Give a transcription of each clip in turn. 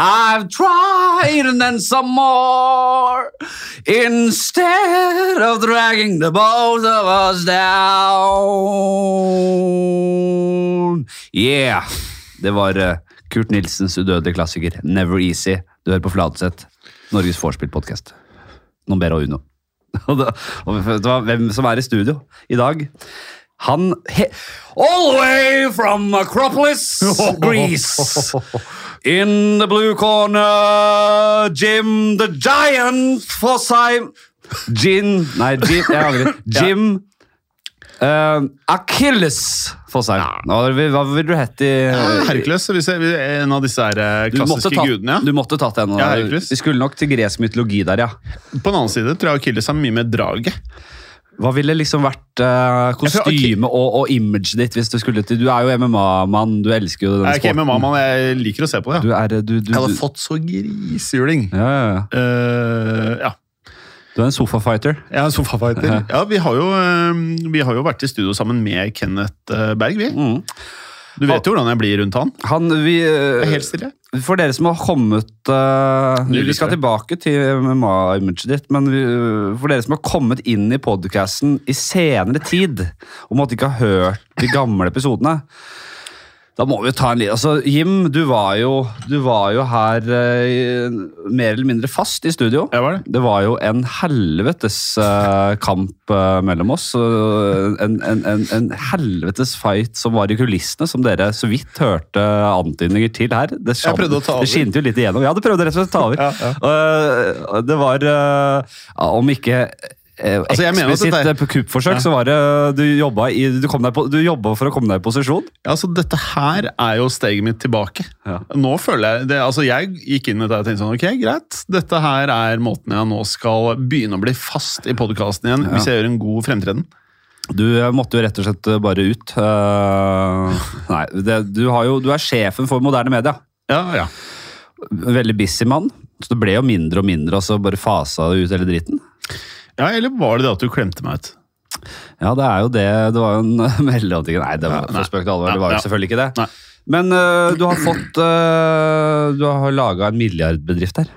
I've tried and then some more. Instead of dragging the both of us down. Yeah. Det var eh, Kurt Nilsens udødelige klassiker Never Easy. Du hører på Fladseth, Norges vorspiel-podkast. Nombero Uno. Og, da, og hvem som er i studio i dag? Han All the way from Acropolis, Greece. In the blue corner, Jim the Giant Fossheim. Gin Nei, Jim Jeg angrer. Jim uh, Achilles Fossheim. Hva, hva vil du hett i Hercules, hvis jeg, en av disse her eh, du klassiske ta, gudene. du måtte tatt en. Ja, Vi skulle nok til gresk mytologi der, ja. Ja. På den annen side tror jeg Achilles har mye mer draget. Hva ville liksom vært uh, kostyme og, og imaget ditt hvis du skulle til Du er jo MMA-mann, du elsker jo den Jeg er ikke. MMA-mann, jeg liker å se på det. Du Ja. er du, du, du, Jeg hadde fått så grisehjuling. ja, ja, ja. Uh, ja. Du er en sofafighter. Jeg er sofafighter. Ja, vi har, jo, eh, vi har jo vært i studio sammen med Kenneth eh, Berg, vi. Mm. Du vet jo hvordan jeg blir rundt han. Han, vi, eh, helt stille. for dere som har kommet uh, Vi skal tilbake til MMA-imaget ditt, men vi, for dere som har kommet inn i podcasten i senere tid, og måtte ikke ha hørt de gamle episodene da må vi ta en liten altså, Jim, du var jo, du var jo her eh, mer eller mindre fast i studio. Jeg var det. Det var jo en helvetes eh, kamp eh, mellom oss. og En, en, en, en helvetes fight som var i kulissene, som dere så vidt hørte antydninger til her. Det, Jeg prøvde å ta over. det skinte jo litt igjennom. Ja, du prøvde rett og slett å ta over. Ja, ja. Eh, det var eh, ja, Om ikke eh, Altså, jeg mener at dette er- eh, på kuppforsøk, Ja. så var det du jobba, i, du, på, du jobba for å komme deg i posisjon. Ja, altså, dette her er jo steget mitt tilbake. Ja. Nå føler Jeg det, altså jeg gikk inn i dette og tenkte sånn, ok, greit. Dette her er måten jeg nå skal begynne å bli fast i podkasten igjen, Ja. hvis jeg gjør en god fremtreden. Du eh, måtte jo rett og slett eh, bare ut. Uh, nei, det, du, har jo, du er sjefen for moderne media. Ja, ja. Veldig busy mann. Så det ble jo mindre og mindre, og så bare fasa det ut hele dritten. Ja, eller var det det at du klemte meg ut? Ja, det er jo det. Det var jo en mellomting. Nei, det var for spøk til alvor. Det var jo selvfølgelig ikke det. Nei. Men uh, du har fått uh, Du har laga en milliardbedrift her.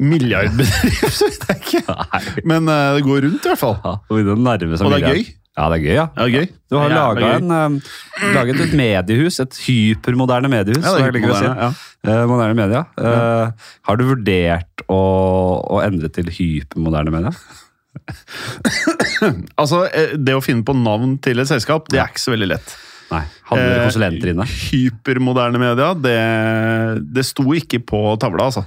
Milliardbedrift, så vet jeg ikke. Nei. Men uh, det går rundt i hvert fall. Ja, og Og det er gøy. Ja, det er gøy, ja. Ja, gøy. Du har ja, laga en, uh, laget et mediehus, et hypermoderne mediehus. Ja, det er hypermoderne, si. ja. Uh, moderne media. Eh, har du vurdert å, å endre til hypermoderne media? Altså, eh, Det å finne på navn til et selskap, det er ikke så veldig lett. Nei. Eh, konsulenter inne? Hypermoderne media, det, det sto ikke på tavla, altså.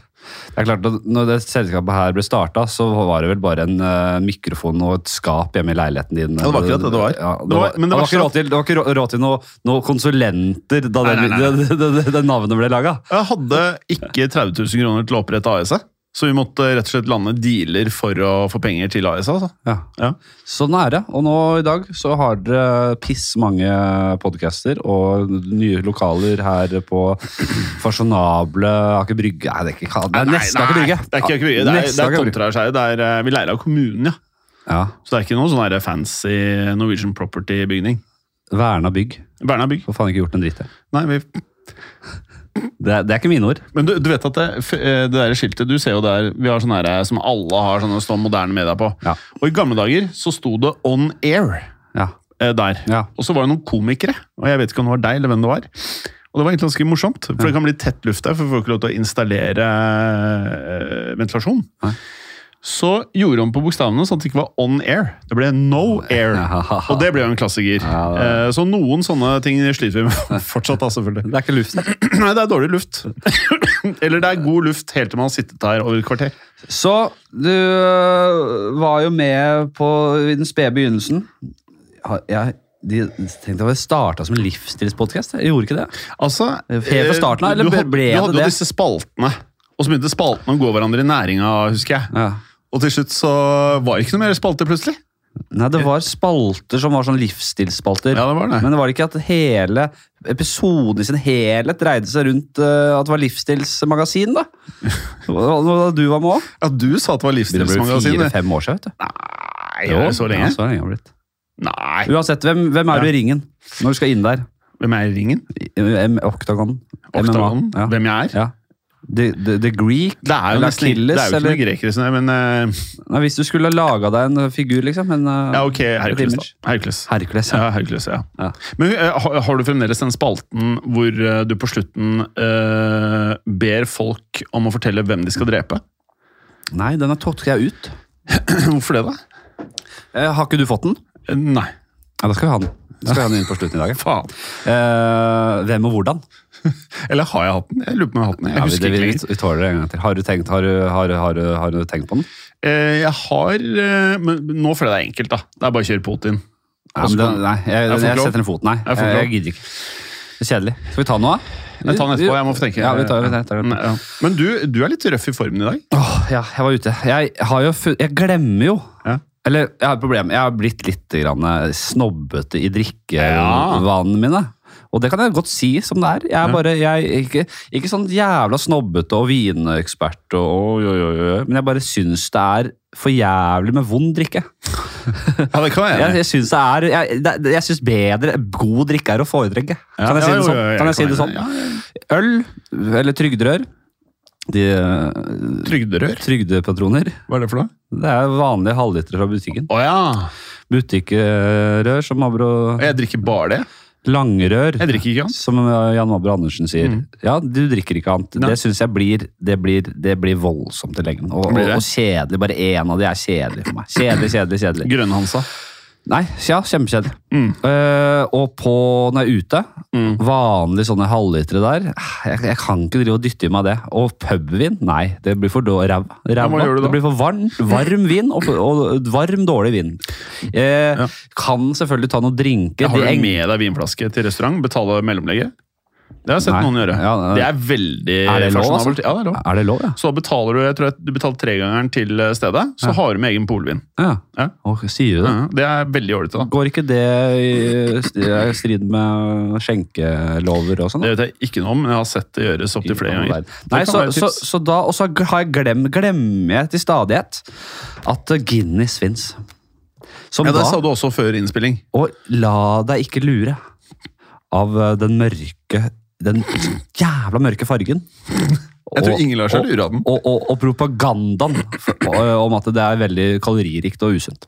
Det er klart at når det selskapet her ble starta, så var det vel bare en uh, mikrofon og et skap hjemme i leiligheten din. Ja, det var ikke det det var. Ja, det, var- det var var ikke råd til, det var ikke rå- råd til noen noe konsulenter da Nei, nei, nei. det, det, det navnet ble laga. Jeg hadde ikke 30 000 kroner til å opprette AS-et, så vi måtte rett og slett lande dealer for å få penger til AS. Altså. Ja. Ja. Sånn er det. Og nå i dag så har dere piss mange podcaster og nye lokaler her på fasjonable Aker Brygge Nei, det er ikke det er nesten Aker Brygge. Det er ikke Aker Brygge. Det er, det er. Det er, eh, Vi leier av kommunen, ja. Ja. Så det er ikke noe sånn fancy Norwegian Property-bygning. Verna bygg. Verna bygg. Får faen ikke gjort en dritt. jeg. Nei, vi, Det, er- det er ikke mine ord. men du, du vet at det, eh, det der skiltet Du ser jo der Vi har sånne her, som alle har sånne står moderne medier på. Ja. Og i gamle dager så sto det On Air Ja. eh, der. Ja. Og så var det noen komikere, og jeg vet ikke om det var deg eller hvem det var. Og det var egentlig ganske morsomt, for det kan bli tett luft der, for folk får ikke lov til å installere eh, ventilasjon. Nei. Så gjorde hun på bokstavene sånn at det ikke var on air. Det ble no air. Og det ble jo en klassiker. Ja, Eh, Så noen sånne ting sliter vi med fortsatt, da, selvfølgelig. Det er ikke luft. Nei, det er dårlig luft. Eller det er god luft helt til man har sittet her over et kvarter. Så du øh, var jo med på i den spede begynnelsen. Jeg de tenkte jeg starta som en livsstilspodkast. Gjorde ikke det. Altså, Helt fra eh, starten av, eller du, det det? du det hadde jo disse spaltene, og så begynte spaltene å gå hverandre i næringa, husker jeg. Ja. Og til slutt så var det ikke noe mer spalter, plutselig. Nei, det var spalter som var sånn livsstilsspalter. Ja, det var det. Men det var ikke at hele episoden i sin helhet dreide seg rundt uh, at det var livsstilsmagasin, da. Da du var med òg. Ja, du sa at det var livsstilsmagasin. Det ble fire-fem år siden, vet du. Nei, jo, så lenge? Ja, så lenge har blitt. Nei. Uansett, hvem, hvem er du i ringen når du skal inn der? Hvem er i ringen? Oktagon? Oktagon? Ja. Hvem jeg er? Ja. The, the, the Greek? Det er jo eller nesten det er jo ikke noen noe grekere, sånn, men uh, Nei, hvis du skulle laga deg en figur, liksom. En, eh, Ja, ok, Hercules, da. Hercules. Hercules, ja. Ja, Hercules, ja. Ja. Men uh, har, du fremdeles den spalten hvor du på slutten ber folk om å fortelle hvem de skal drepe? Nei, den har tatt jeg ut. Hvorfor det, da? Har ikke du fått den? Nei. Ja, da skal vi ha den. Da skal vi ha den inn på slutten i dag. Faen. Hvem og hvordan? Eller har jeg hatt den? Jeg lurer på om jeg har hatt den. Jeg Ja, husker ikke vi, lenger. vi tåler det en gang til. Har du tenkt, har du, har, har, har du tenkt på den? Eh, Jeg har eh, Men nå føler jeg det er enkelt, da. Det er bare å kjøre Putin. Nei, det, nei, jeg, Jeg jeg, setter en fot, nei. Jeg Jeg, gidder ikke. Det er kjedelig. Skal vi ta noe, da? Jeg tar den etterpå. Jeg må få tenke. Ja, vi tar, vi tar, vi tar. Men du, du er litt røff i formen i dag. Åh, ja, jeg var ute. Jeg, har jo jeg glemmer jo Ja. Eller jeg har et problem. Jeg har blitt litt grann snobbete i drikkevanene mine. Og det kan jeg godt si som det er. Jeg er Ja. bare, jeg er ikke, ikke sånn jævla snobbete og vinekspert, og, og, og, og, men jeg bare syns det er for jævlig med vond drikke. Ja, det kan jeg Jeg, jeg syns det Jeg, jeg synes bedre God drikke er å foretrekke. Kan jeg si det sånn? Kan jeg si det sånn? Ja, ja. Øl eller trygderør. De eh, Trygderør? trygdepatroner. Hva er det for noe? Det er vanlige halvlitere fra butikken. Å ja! Butikkrør, som Abro Jeg drikker bare det. Langrør, Jeg drikker ikke annet. som Jan Mabro Andersen sier. Mm. Ja, du drikker ikke annet. Nei. Det syns jeg blir, det blir, det blir voldsomt i lengden. Og, og, og kjedelig. Bare én av de er kjedelig for meg. Kjedelig, kjedelig, kjedelig. Grønnhansa. Nei, ja, kjempekjedelig. Mm. Uh, og på, når jeg er ute, Mm. vanlige sånne halvlitere der, jeg, jeg kan ikke drive og dytte i meg det. Og pubvin, nei, det blir for ræva. Ja? Det blir for varm, varm vin og, og varm, dårlig vin. Uh, Ja. Kan selvfølgelig ta noen drinker. Har du med deg vinflaske til restaurant? Betale mellomlegget? Det har jeg sett Nei. noen gjøre. Ja, det, Det er veldig Er det lov, altså? Ja, det er lov. Er det lov, ja? Så betaler du jeg tror jeg, du betaler tregangeren til eh, stedet, så Ja. har du med egen polvin. ja. Ja. Og, sier du det? Det er veldig ålreit. Går ikke det i strid med skjenkelover og sånn? Det vet jeg ikke noe om, men jeg har sett det gjøres opptil flere ganger. Nei, så, så, så da, og så har jeg glem, glemmer jeg til stadighet at Guinness fins. Som Ja, Det da, sa du også før innspilling. og la deg ikke lure av uh, den mørke Den jævla mørke fargen. Jeg tror ingen lar seg lure av den. Og, og, og propagandaen om at det er veldig kaloririkt og usunt.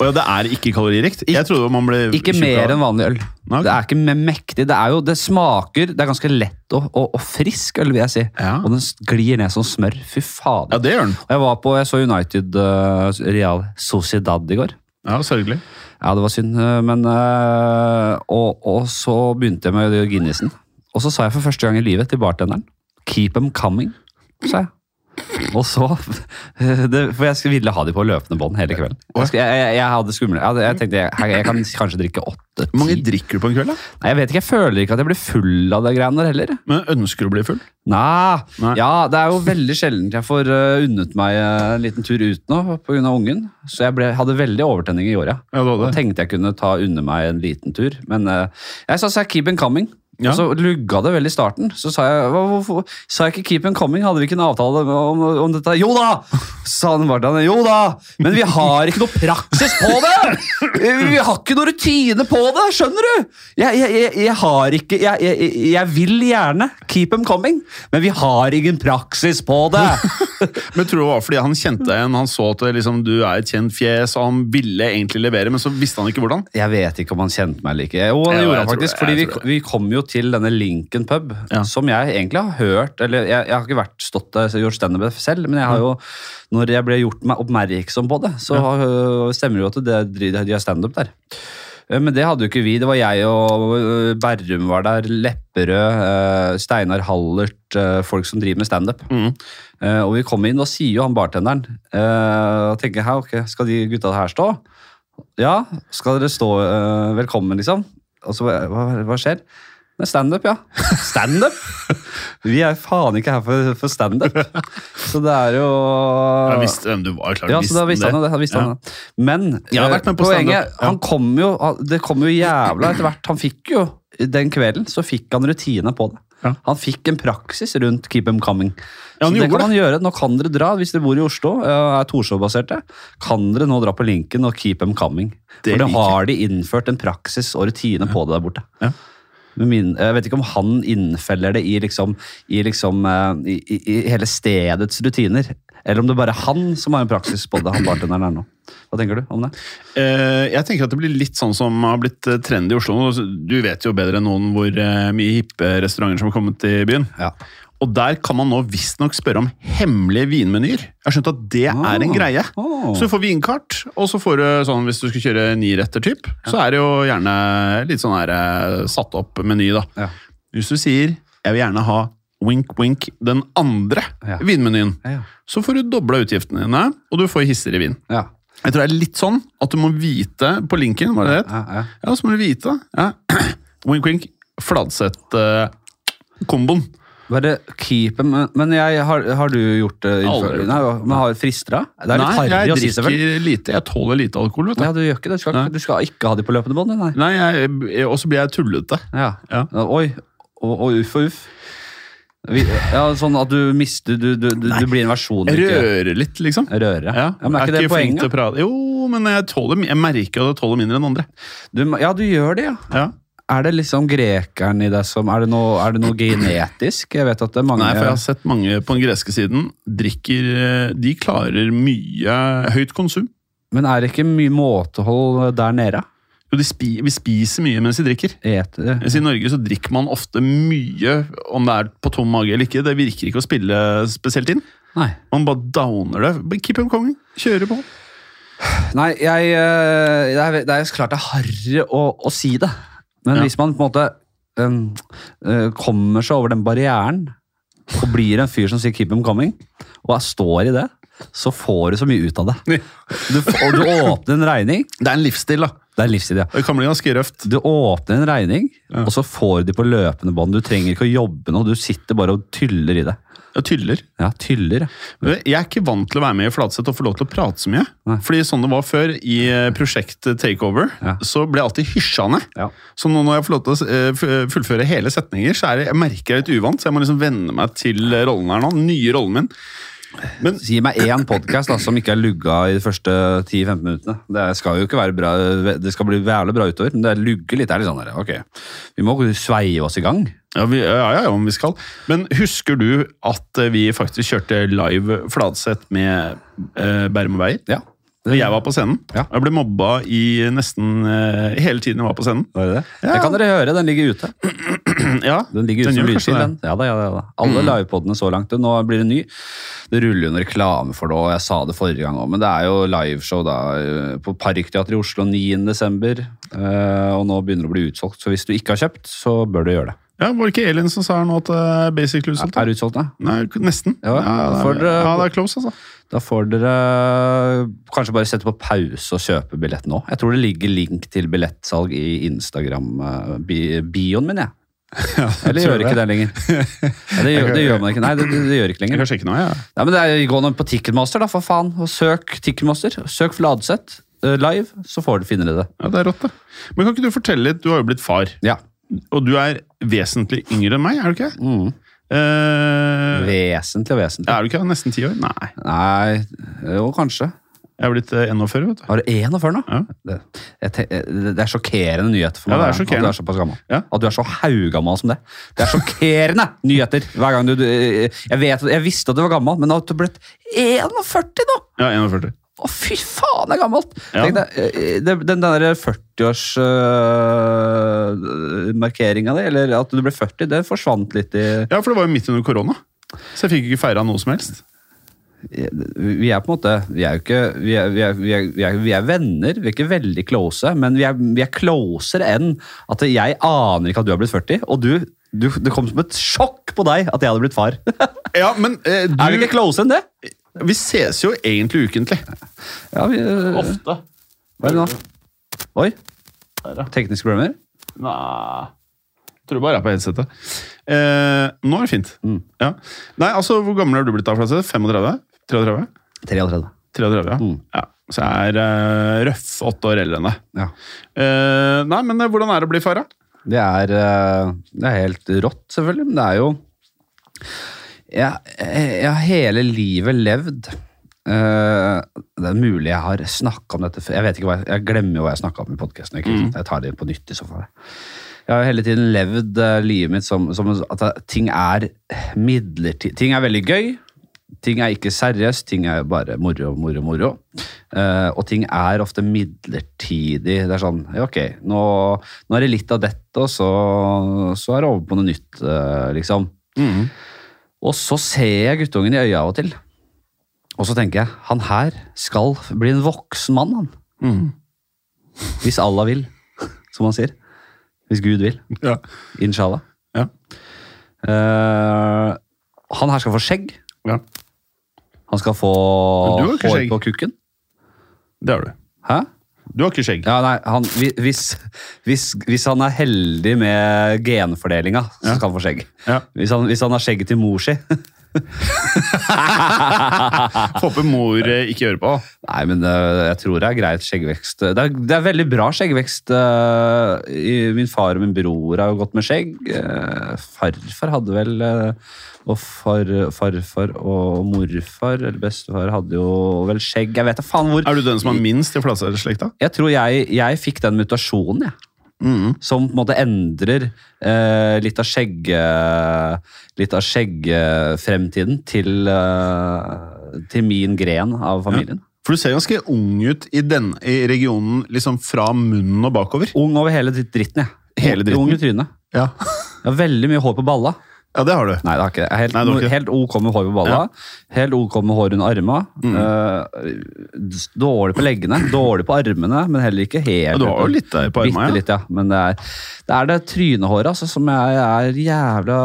Og ja, det er ikke kaloririkt. Jeg trodde man ble Ikke mer enn vanlig øl. Nei. Det er ikke mektig. Det er jo, det smaker Det er ganske lett og, og, og frisk øl, vil jeg si. Ja. Og den glir ned som smør. Fy fader. Ja, det gjør den. Og Jeg var på, jeg så United uh, Real Sociedad i går. Ja, Sørgelig. Ja, det var synd, uh, men uh, og, og så begynte jeg med Guinnessen. Og så sa jeg for første gang i livet til bartenderen Keep them coming, sa jeg. Og så det, For jeg skulle- ville ha de på løpende bånd hele kvelden. Jeg, jeg, jeg, jeg hadde skummel, jeg, tenkte jeg, kan kanskje drikke åtte. Hvor mange drikker du på en kveld, da? Nei, Jeg vet ikke, jeg føler ikke at jeg blir full av det greiene der heller. Men Ønsker du å bli full? Nei. Nei. Ja, det er jo veldig sjelden jeg får uh, unnet meg uh, en liten tur ut nå pga. ungen. Så jeg ble, hadde veldig overtenning i år, ja. Hadde tenkte jeg kunne ta unne meg en liten tur. Men uh, jeg sa keep it coming. Ja. Og så lugga det vel i starten. Så sa jeg hva, hvorfor sa jeg ikke keep him coming? Hadde vi ikke en avtale om, om dette? Jo da! Sa han bartenderen. Jo da! Men vi har ikke noe praksis på det! Vi har ikke noe rutine på det, skjønner du? Jeg, jeg, jeg, jeg har ikke jeg, jeg, jeg vil gjerne keep them coming, men vi har ingen praksis på det. Men tror du det var fordi han kjente deg igjen, han så at liksom, du er et kjent fjes, og han ville egentlig levere, men så visste han ikke hvordan? Jeg vet ikke om han kjente meg eller ikke. Jo, det gjorde han faktisk. fordi vi, vi kom jo til denne Lincoln pub, Ja. som jeg egentlig har hørt Eller jeg, jeg har ikke vært stått der og gjort standup selv, men jeg har jo, når jeg ble gjort meg oppmerksom på det, så har, stemmer det jo at det, de har standup der. Eh, Men det hadde jo ikke vi. Det var jeg og øh, Berrum var der, Lepperød, øh, Steinar Hallert, øh, folk som driver med standup. Mm. Og vi kom inn, og sier jo han bartenderen og tenker her, ok, Skal de gutta her stå? Ja, skal dere stå velkommen, liksom? Og så, hva, hva skjer? Det er standup, ja. Standup? Vi er faen ikke her for, for standup. Så det er jo Jeg visste hvem du var. klart ja, så da visste han det. Visste Ja. han det. Men Jeg har eh, vært med på poenget ja. han kom jo, Det kom jo jævla etter hvert. Han fikk jo Den kvelden så fikk han rutine på det. Ja. Han fikk en praksis rundt Keep 'em Coming. Ja, så det kan man gjøre. Nå kan dere dra, hvis dere bor i Oslo, eh, er Torshov-baserte, kan dere nå dra på linken og Keep 'em Coming. Det For det har de innført en praksis og rutine på det der borte. Min, jeg vet ikke om han innfeller det i, liksom, i, liksom, eh, i, i, hele stedets rutiner. Eller om det bare er han som har en praksis på det. han bartenderen er nå. Hva tenker du om det? Eh, jeg tenker at det blir litt sånn som har blitt eh, trendy i Oslo. Du vet jo bedre enn noen hvor mye hippe restauranter som har kommet i byen. Ja. Og der kan man nå visstnok spørre om hemmelige vinmenyer. Jeg har skjønt at det er en Ah. greie. Ah. Så du får vinkart, og så får du sånn hvis du skal kjøre niretter typ, så er det jo gjerne litt sånn her eh, satt opp meny, da. Ja. Hvis du sier 'jeg vil gjerne ha wink wink den andre Ja. vinmenyen', Ja. så får du dobla utgiftene dine, og du får hissigere vin. Ja. Jeg tror det er litt sånn at du må vite på linken, hva det het. Ja, ja. Ja, så må du vite. Ja. Wink wink. Fladseth-komboen. Bare keep em, men- Men jeg, har, har du gjort det? Aldri. Nei, men har frister da? Det er litt Nei, jeg drikker si, lite. Jeg tåler lite alkohol, vet du. Ja, du gjør ikke det. Du skal, du skal ikke ha de på løpende bånd, nei. Nei, jeg- Og så blir jeg tullete. Ja. Ja. Oi. Og, og uff og uff. Ja, sånn at du mister Du, du, du, du blir en versjon du rører litt, liksom. rører. Ja. Ja, men er ikke det poenget? Jo, men jeg, tåler, jeg merker at jeg tåler mindre enn andre. Du, ja, du gjør det, ja. Ja. Er det liksom grekeren i deg som Er det noe, er det noe genetisk? Jeg vet at det er mange Nei, for jeg har sett mange på den greske siden drikker eh, De klarer mye høyt konsum. Men er det ikke mye måtehold der nede? Jo, de spi, vi spiser mye mens vi drikker. Eter I Norge så drikker man ofte mye, om det er på tom mage eller ikke. Det virker ikke å spille spesielt inn. Nei. Man bare downer det. Keep on kongen. Kjøre på. Nei, jeg, eh, det, er, det er klart det er harry å, å si det. Men Ja. hvis man på en måte um, eh, kommer seg over den barrieren og blir en fyr som sier 'keep them coming', og jeg står i det, så får du så mye ut av det. Du, og du åpner en regning. Det er en livsstil, da. Det er livsstil, ja. Det kan bli ganske røft. Du åpner en regning, Ja. og så får du de på løpende bånd. Du trenger ikke å jobbe noe, du sitter bare og tyller i det. Jeg tyller. Ja, tyller. ja. Jeg er ikke vant til å være med i Flatseth og få lov til å prate så mye. Nei. Fordi sånn det var før, i eh, prosjekt Takeover, Ja. så ble jeg alltid hysja ned. Ja. Så nå når jeg får lov til å eh, fullføre hele setninger, så er det, jeg merker jeg litt uvant. Så jeg må liksom venne meg til rollen her nå. Den nye rollen min. Men Gi meg én podkast som ikke er lugga i de første 10-15 minuttene. Det skal jo ikke være bra, det skal bli jævlig bra utover, men det lugger litt. Er litt sånn der, ok, Vi må sveie oss i gang. Ja, vi, ja, ja, om vi skal. Men husker du at eh, vi faktisk kjørte live Fladseth med eh, Bærum og Beyer? Ja. Og jeg var på scenen. Ja. Jeg ble mobba i nesten eh, hele tiden jeg var på scenen. Var det det? Ja. Det kan dere høre, den ligger ute. ja, Den ligger ute Den som lydfil, det. den. Ja da, ja da. Alle mm. Livepodene så langt. Nå blir det ny. Det ruller jo en reklame for det, og jeg sa det forrige gang òg, men det er jo liveshow da eh, på Parkteatret i Oslo 9. desember. eh, Og nå begynner det å bli utsolgt, så hvis du ikke har kjøpt, så bør du gjøre det. Ja, Var det ikke Elin som sa nå at det er basically utsolgt? Er utsolgt, ja. Nei, nesten. Ja, det er, dere- ja, det er close, altså. Da får dere kanskje bare sette på pause og kjøpe billett nå. Jeg tror det ligger link til billettsalg i Instagram-bioen min, jeg. Eller gjør ikke det lenger? Ja, det, gjør, det gjør man ikke. Nei, det, det, det gjør ikke lenger. Jeg ikke nå, ja. Ja, men det er, Gå nå på Ticketmaster, da, for faen. Og søk Ticketmaster. Søk Fladseth eh, live, så får du finne det. ja. Det er rått, det. Men kan ikke du fortelle litt? Du har jo blitt far. Ja. Og du er vesentlig yngre enn meg, er du ikke? Mm. Uh, Vesentlig og vesentlig. er du ikke nesten ti år? Nei. Nei, jo, kanskje. Jeg er blitt eh, 41, vet du. Har du 41 nå? Ja. Det, jeg det er sjokkerende nyheter for Ja, meg. det er At du er såpass gammel. Ja. At du er så haugammal som det. Det er sjokkerende nyheter hver gang du, du jeg, vet, jeg visste at du var gammel, men at du er blitt 41 nå! Ja, 41. Å, fy faen, det er gammelt! Ja. Deg, eh, den der 40-årsmarkeringa di, eller at du ble 40, det forsvant litt i Ja, for det var jo midt under korona. Så jeg fikk ikke feira noe som helst. Vi er på en måte Vi er jo ikke Vi er, vi er, vi er, vi er, er venner, vi er ikke veldig close, men vi er, vi er closere enn at jeg aner ikke at du har blitt 40, og du, du Det kom som et sjokk på deg at jeg hadde blitt far. Ja, men eh, du, Er vi ikke close enn det? Vi ses jo egentlig ukentlig. Ja, vi, Ofte. Hva er det nå? Oi, Der, ja. Teknisk problemer? Nei Jeg tror bare jeg er på headsetet. Eh, nå er det fint. Mm. Ja. Nei, altså, Hvor gammel er du blitt da? 35? 33? 33. 33, ja. Mm. ja. Så jeg er uh, røff åtte år eldre enn deg. Ja. Eh, nei, men eh, hvordan er det å bli far, da? Det er, eh, det er helt rått, selvfølgelig, men det er jo Jeg, jeg har hele livet levd Uh, Det er mulig jeg har snakka om dette før. Jeg vet ikke hva jeg, jeg glemmer jo hva jeg snakka om i podkasten. Jeg tar det på nytt i så fall. Jeg har hele tiden levd uh, livet mitt som, som at ting er midlertidig. Ting er veldig gøy. Ting er ikke seriøst, ting er bare moro, moro, moro. Uh, og ting er ofte midlertidig. Det er sånn, ja, ok, nå, nå er det litt av dette, og så, så er det over på noe nytt, eh, liksom. Mm. Og så ser jeg guttungen i øya av og til. Og så tenker jeg, han her skal bli en voksen mann, han. Mm. Hvis Allah vil, som han sier. Hvis Gud vil. Ja. Inshallah. Ja. Uh, han her skal få skjegg. ja. Han skal få hår på kukken. Det har du. Hæ? Du har ikke skjegg. Ja, nei, han, hvis, hvis, hvis han er heldig med genfordelinga, så skal han få skjegg. Ja. Hvis han, hvis han har skjegget til mor si Håper mor eh, ikke hører på. Nei, men øh, jeg tror det er greit skjeggvekst. Det er, det er veldig bra skjeggvekst. øh, min far og min bror har jo gått med skjegg. Eh, farfar hadde vel Og far, farfar og morfar eller bestefar hadde jo vel skjegg. Jeg vet da faen hvor Er du den som har minst i Flatseth-slekta? Jeg tror jeg, jeg fikk den mutasjonen, jeg. Mm. Som på en måte endrer eh, litt av skjegge... Litt av skjeggfremtiden til, eh, til min gren av familien. For du ser ganske ung ut i, den, i regionen liksom fra munnen og bakover. Ung over hele dritten, jeg. Hele dritten? Ung i trynet. Ja, Jeg har veldig mye hår på balla. Ja det har du. Nei, det har ikke det. Helt, Nei, det har ikke helt ok med hår på balla. Helt ok med hår under armene. Mm. Uh, dårlig på leggene, dårlig på armene, men heller ikke helt Ja, du har jo litt der på armene. Ja. litt, ja. Men det er det, er det trynehåret altså, som jeg er jævla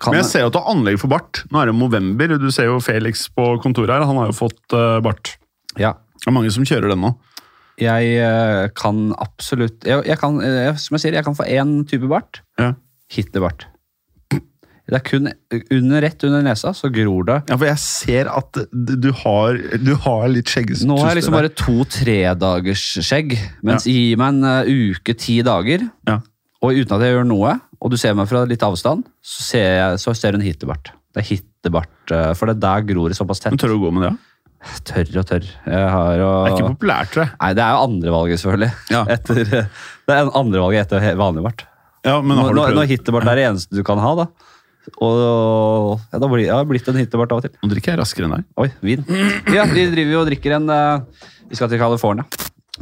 kan, Men jeg ser jo at du har anlegg for bart. Nå er det november. Du ser jo Felix på kontoret her. Han har jo fått uh, bart. ja, Det er mange som kjører den nå. jeg uh, kan absolutt jeg, jeg kan, Som jeg sier, jeg kan få én type bart. Ja. Hitlerbart. Det er kun under, rett under nesa, så gror det. Ja, for jeg ser at du har, du har litt skjegg Nå har jeg liksom bare to-tre dagers skjegg, mens gi meg en uh, uke, ti dager, Ja. og uten at jeg gjør noe, og du ser meg fra litt avstand, så ser, jeg, så ser du en hittebart. Det er hittebart, uh, for det der gror det såpass tett. Men tør du å gå med det? Ja? Tørr og tørr. Har jo... Det er ikke populært, tror jeg. Nei, det er jo andrevalget, selvfølgelig. Ja. Etter, det er andrevalget etter vanlig bart. Ja, men har du når, når hittebart er det eneste du kan ha, da. Og ja, da blir jeg har blitt en hittebart av og til. Nå drikker jeg raskere enn deg. Oi, vin. Ja, vi driver jo og drikker en eh, Vi skal til California.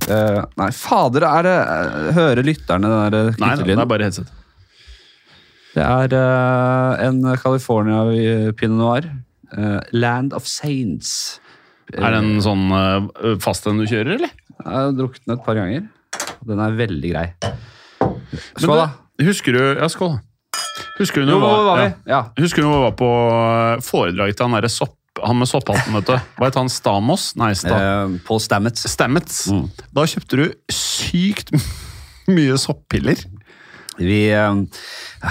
Eh, nei, fader, er det eh, Hører lytterne den der Nei, nei, det knyttelyden? er bare headset. Det er eh, en California pinot noir. Eh, Land of Saints. Er det en sånn uh, fast en du kjører, eller? Jeg har drukket den et par ganger. Den er veldig grei. Men Skål, da. du, Husker du Ja, skål. Husker du når var vi? ja. Ja. Husker du når vi var på eh, foredrag til han derre sopp... Han med sopphatten, vet du. Hva het han? Stamos? Nei, Sta Eh, Paul Stamets. Stamets. Mm. Da kjøpte du sykt mye soppiller. Vi, eh,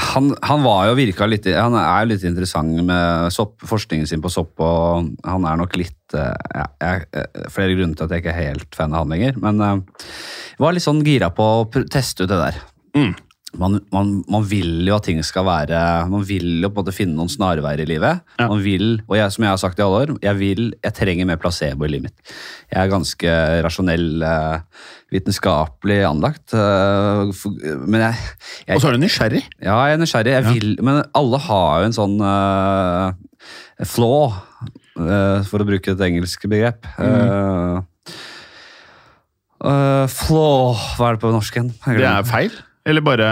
han, han var jo virka litt Han er litt interessant med sopp, forskningen sin på sopp, og han er nok litt eh, ja, jeg, Flere grunner til at jeg ikke er helt fan av han lenger, men jeg var litt sånn gira på å teste ut det der. Mm. Man, man, man vil jo at ting skal være Man vil jo på en måte finne noen snarveier i livet. Ja. Man vil, og jeg, som jeg har sagt i alle år, jeg vil, jeg trenger mer placebo i livet mitt. Jeg er ganske rasjonell, eh, vitenskapelig anlagt. eh, men jeg, jeg Og så er du nysgjerrig. ja, jeg er nysgjerrig. Jeg vil, men alle har jo en sånn uh, flaw, uh, for å bruke et engelsk begrep. Uh, eh, flaw Hva er det på norsk igjen? Det er feil. Eller bare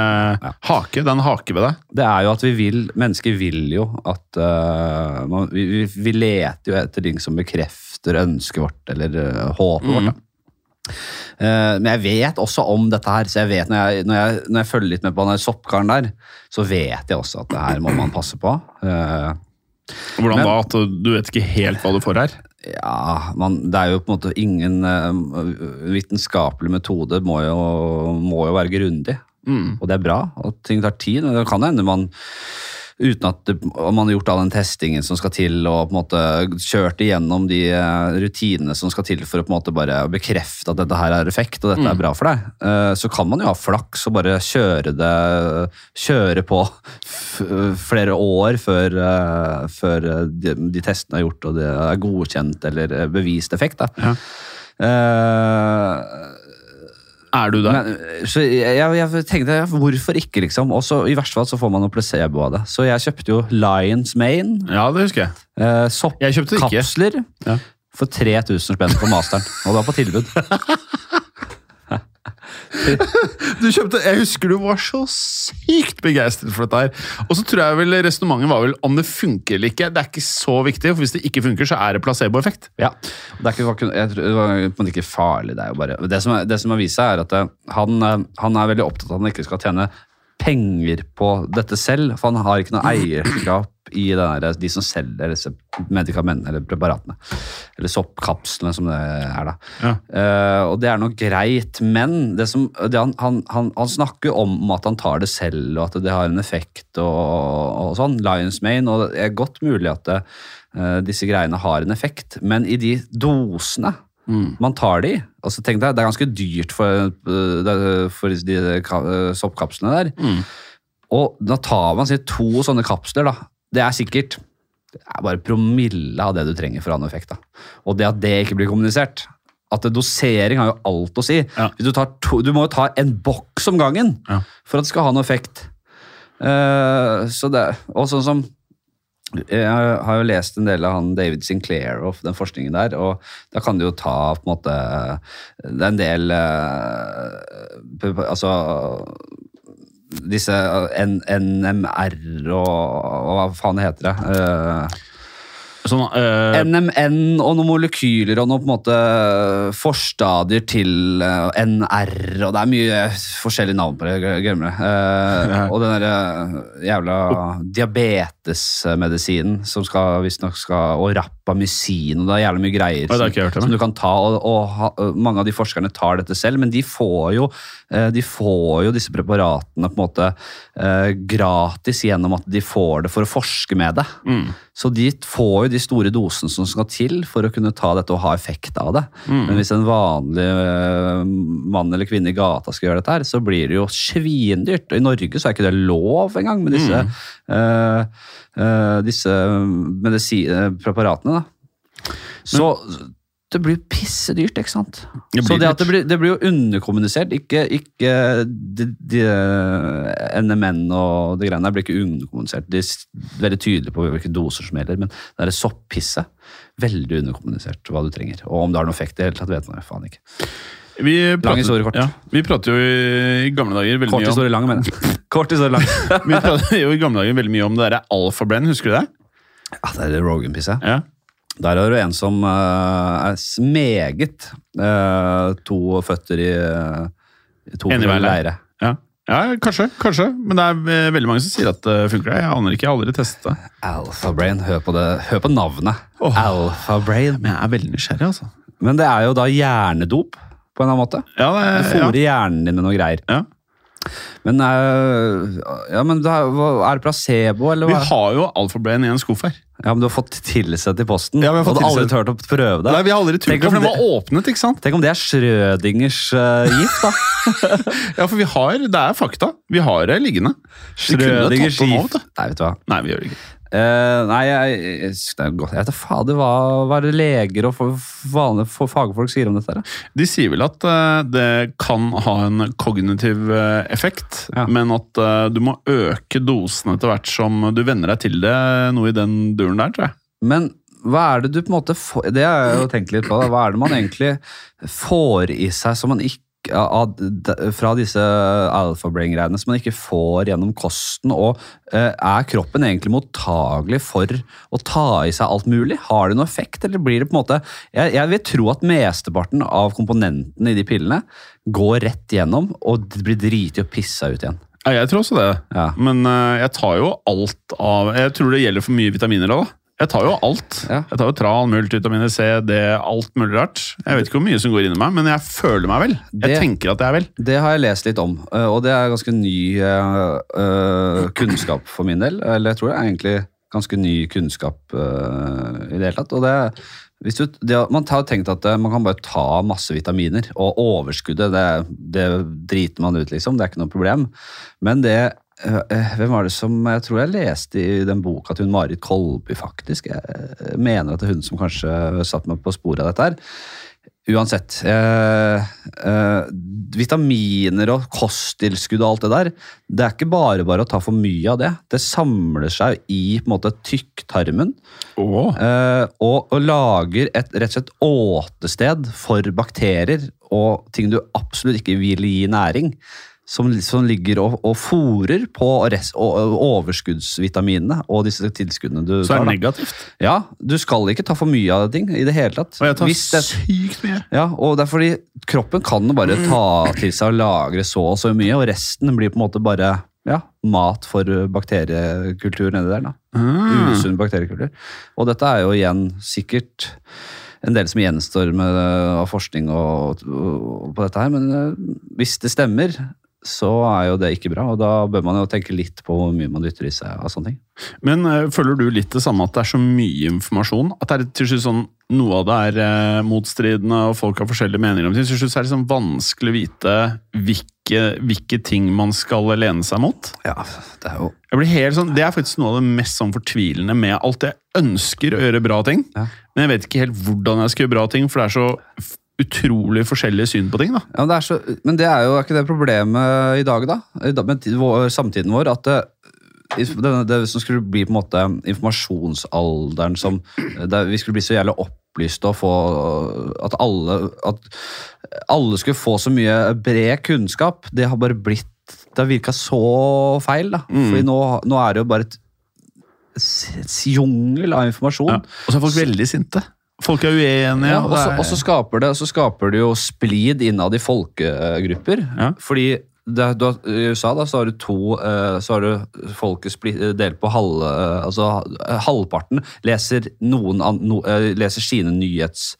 hake. Den haker ved deg. Det er jo at vi vil Mennesker vil jo at uh, man, vi, vi, leter jo etter ting som bekrefter ønsket vårt, eller uh, håpet vårt. Da. Eh, men jeg vet også om dette her, så jeg vet når jeg, når jeg, når jeg følger litt med på den der soppkaren der, så vet jeg også at det her må man passe på. Eh, Hvordan Men- da? At du vet ikke helt hva du får her? ja, man, det er jo på en måte ingen vitenskapelig metode må jo, må jo være grundig. Mm. Og det er bra, at ting tar tid. men Det kan hende man uten at det, man har gjort all den testingen som skal til, og på en måte kjørt igjennom de eh, rutinene som skal til for å på en måte bare bekrefte at dette her er effekt, og dette er bra for deg, eh, så kan man jo ha flaks og bare kjøre det Kjøre på flere år før, eh, før de, de testene er gjort og det er godkjent eller bevist effekt. Da. Ja. Eh, Er du der? Men, så jeg, jeg, tenkte, hvorfor ikke, liksom? Og så I verste fall så får man noe placebo av det. Så jeg kjøpte jo Lions Mane. Ja, det husker jeg. Eh. Soppkapsler Ja. for 3000 spenn på masteren. Og det var på tilbud. Du kjøpte, Jeg husker du var så sykt begeistret for dette her. Og så tror jeg vel resonnementet var vel om det funker eller ikke. Det er ikke så viktig, for hvis det ikke funker, så er det placeboeffekt. Ja, det er ikke, jeg tror, det var ikke farlig. Det er jo bare Det som, det som har vist seg, er at eh, han, eh, han er veldig opptatt av at han ikke skal tjene penger på dette selv, for han har ikke noe eierskap i den der, de som selger disse medikamentene eller preparatene. Eller soppkapslene, som det er. da. Ja. Uh, og det er nok greit, men det som, det han, han, han, han snakker om at han tar det selv, og at det har en effekt og, og sånn. Lions Mane, og det er godt mulig at det, uh, disse greiene har en effekt, men i de dosene man tar de og altså tenk deg, Det er ganske dyrt for, eh, for de eh, soppkapslene der. Og da tar man sier, to sånne kapsler. da. Det er sikkert det er bare promille av det du trenger for å ha effekt. da. Og det at det ikke blir kommunisert at Dosering har jo alt å si. Ja. Hvis du, tar to, du må jo ta en boks om gangen Ja. for at det skal ha noe effekt. Uh, så det, og sånn som jeg har jo lest en del av han David Sinclair og den forskningen der, og da kan du jo ta på en måte Det er en del eh, Altså disse NMR og, og hva faen heter det? Eh, Sånn, øh, NMN og noen molekyler og noen på en måte forstadier til uh, NR, og det er mye forskjellige navn på det, glemmer det. Uh, Ja. Og den derre jævla diabetesmedisinen som skal visstnok skal Og rapamycin, og det er jævlig mye greier Oi, det har ikke jeg hørt om, som du kan ta, og, og og, mange av de forskerne tar dette selv, men de får jo, eh, de får jo disse preparatene på en måte eh, gratis gjennom at de får det for å forske med det. mm. Så de får jo de store dosene som skal til for å kunne ta dette og ha effekt av det. Mm. Men hvis en vanlig mann eller kvinne i gata skal gjøre dette, her, så blir det jo svindyrt. Og I Norge så er ikke det lov engang med disse, Mm. øh, disse medisi- øh, preparatene. Da. Så det blir jo pissedyrt, ikke sant? Det så det, det, blir, det blir jo underkommunisert. Ikke, ikke de, de, NMN og de greiene der blir ikke underkommunisert. De er veldig tydelige på hvilke doser som gjelder, men det er soppisset Veldig underkommunisert hva du trenger. Og om det har noen effekt i det hele tatt, vet man jo faen ikke. Vi prater, historie kort. Ja, vi prater jo i, i gamle dager veldig Kort mye om historie lang, mener jeg. Kort historie lang. Vi prater jo i gamle dager veldig mye om det der alfablend, husker du det? Ja, det er Rogan-pisset. Ja. Der er det en som uh, er smeget uh, to føtter i, uh, to Enig i leire. Ja. ja, kanskje. kanskje. Men det er eh, veldig mange som sier at det funker. Jeg aner ikke, jeg har aldri testet det. Alphabrain. Hør på, det, hør på navnet. Oh. Alpha Brain. Men jeg er veldig nysgjerrig, altså. Men det er jo da hjernedop, på en eller annen måte. Ja, det, Du ja. fôrer hjernen din med noe greier. Ja. Men, eh, ja, men hva- er det placebo, eller Vi har jo alfabrain i en skuff her. Ja, men Du har fått tilsendt i posten, Ja, vi har og fått du har aldri turt å prøve det. Nei, Vi har aldri turt det, for den var åpnet, ikke sant? Tenk om det er Schrødingers uh, gift, da. Ja, for vi har, Det er fakta. Vi har det liggende. Schrødingers gift. Nei, vet du hva. Nei, vi gjør det ikke. Eh, nei, jeg, jeg, jeg vet da fader hva, hva er det leger og for- vanlige for fagfolk sier om dette. her? De sier vel at uh, det kan ha en kognitiv uh, effekt, Ja. men at du må øke dosen etter hvert som du venner deg til det. Noe i den duren der, tror jeg. Men hva er det du på en måte får Det har jeg jo tenkt litt på. Da. Hva er det man egentlig får i seg som man ikke fra disse alfabrain-greiene som man ikke får gjennom kosten? Og eh, er kroppen egentlig mottagelig for å ta i seg alt mulig? Har det noe effekt, eller blir det på en måte Jeg, jeg vil tro at mesteparten av komponentene i de pillene går rett gjennom og det blir driti og pissa ut igjen. Ja, jeg tror også det. Ja. Men eh, jeg tar jo alt av Jeg tror det gjelder for mye vitaminer òg, da. Jeg tar jo alt. Ja. Jeg tar jo tran, multivitaminer C, D, alt mulig rart. Jeg vet ikke hvor mye som går inn i meg, men jeg føler meg vel. Jeg Det- tenker at jeg er vel. Det har jeg lest litt om, eh, og det er ganske ny eh, kunnskap for min del. Eller jeg tror det er egentlig ganske ny kunnskap uh, i det hele tatt. Og det, hvis du, det, man har tenkt at man kan bare ta masse vitaminer, og overskuddet det, det driter man ut, liksom. Det er ikke noe problem. Men det hvem var det som Jeg tror jeg leste i den boka til hun Marit Kolby, faktisk. Jeg eh, mener at det er hun som kanskje satte meg på sporet av dette her. uansett. Eh, eh, vitaminer og kosttilskudd og alt det der, det er ikke bare bare å ta for mye av det. Det samler seg i på en måte tykktarmen oh. eh, og, og lager et rett og slett åtested for bakterier og ting du absolutt ikke vil gi næring. Som, som ligger og, og fòrer på rest, og, og overskuddsvitaminene og disse tilskuddene du tar. Så er det negativt. Ja, du skal ikke ta for mye av ting i det hele tatt. Og jeg tar Hvis det, sykt mye. ja, og det er fordi kroppen kan bare ta til seg og lagre så og så mye, og resten blir på en måte bare ja, mat for bakteriekultur nedi der. da. Mm. Usunn bakteriekultur. Og dette er jo igjen sikkert en del som gjenstår med, av forskning og, og på dette her, men eh, hvis det stemmer, så er jo det ikke bra, og da bør man jo tenke litt på hvor mye man dytter i seg av sånne ting. Men øh, føler du litt det samme at det er så mye informasjon? At det er til slutt sånn, noe av det er øh, motstridende, og folk har forskjellige meninger om ting. Til slutt er det liksom vanskelig å vite hvilke, hvilke ting man skal lene seg mot. Ja, det er jo Jeg blir helt sånn, Det er faktisk noe av det mest sånn fortvilende med alt. Jeg ønsker å gjøre bra ting, Ja. men jeg vet ikke helt hvordan jeg skal gjøre bra ting, for det er så utrolig forskjellige syn på ting. da. Ja, men det så, men det er jo ikke det problemet i dag, da? Med samtiden vår, at det, det, det som skulle bli på en måte informasjonsalderen som der Vi skulle bli så jævlig opplyste og få at alle, at alle skulle få så mye bred kunnskap. Det har bare blitt Det har virka så feil, da. Fordi nå, nå er det jo bare et jungel av informasjon. Ja. Og så er folk veldig sinte. Folk er uenige. Ja, og så- og så skaper det, så skaper det jo splid innad i folkegrupper. Ja. Fordi det, du I USA da, så har du to eh, Så har du folket delt på halv, eh, altså, eh, Halvparten leser, noen, no, leser sine nyhets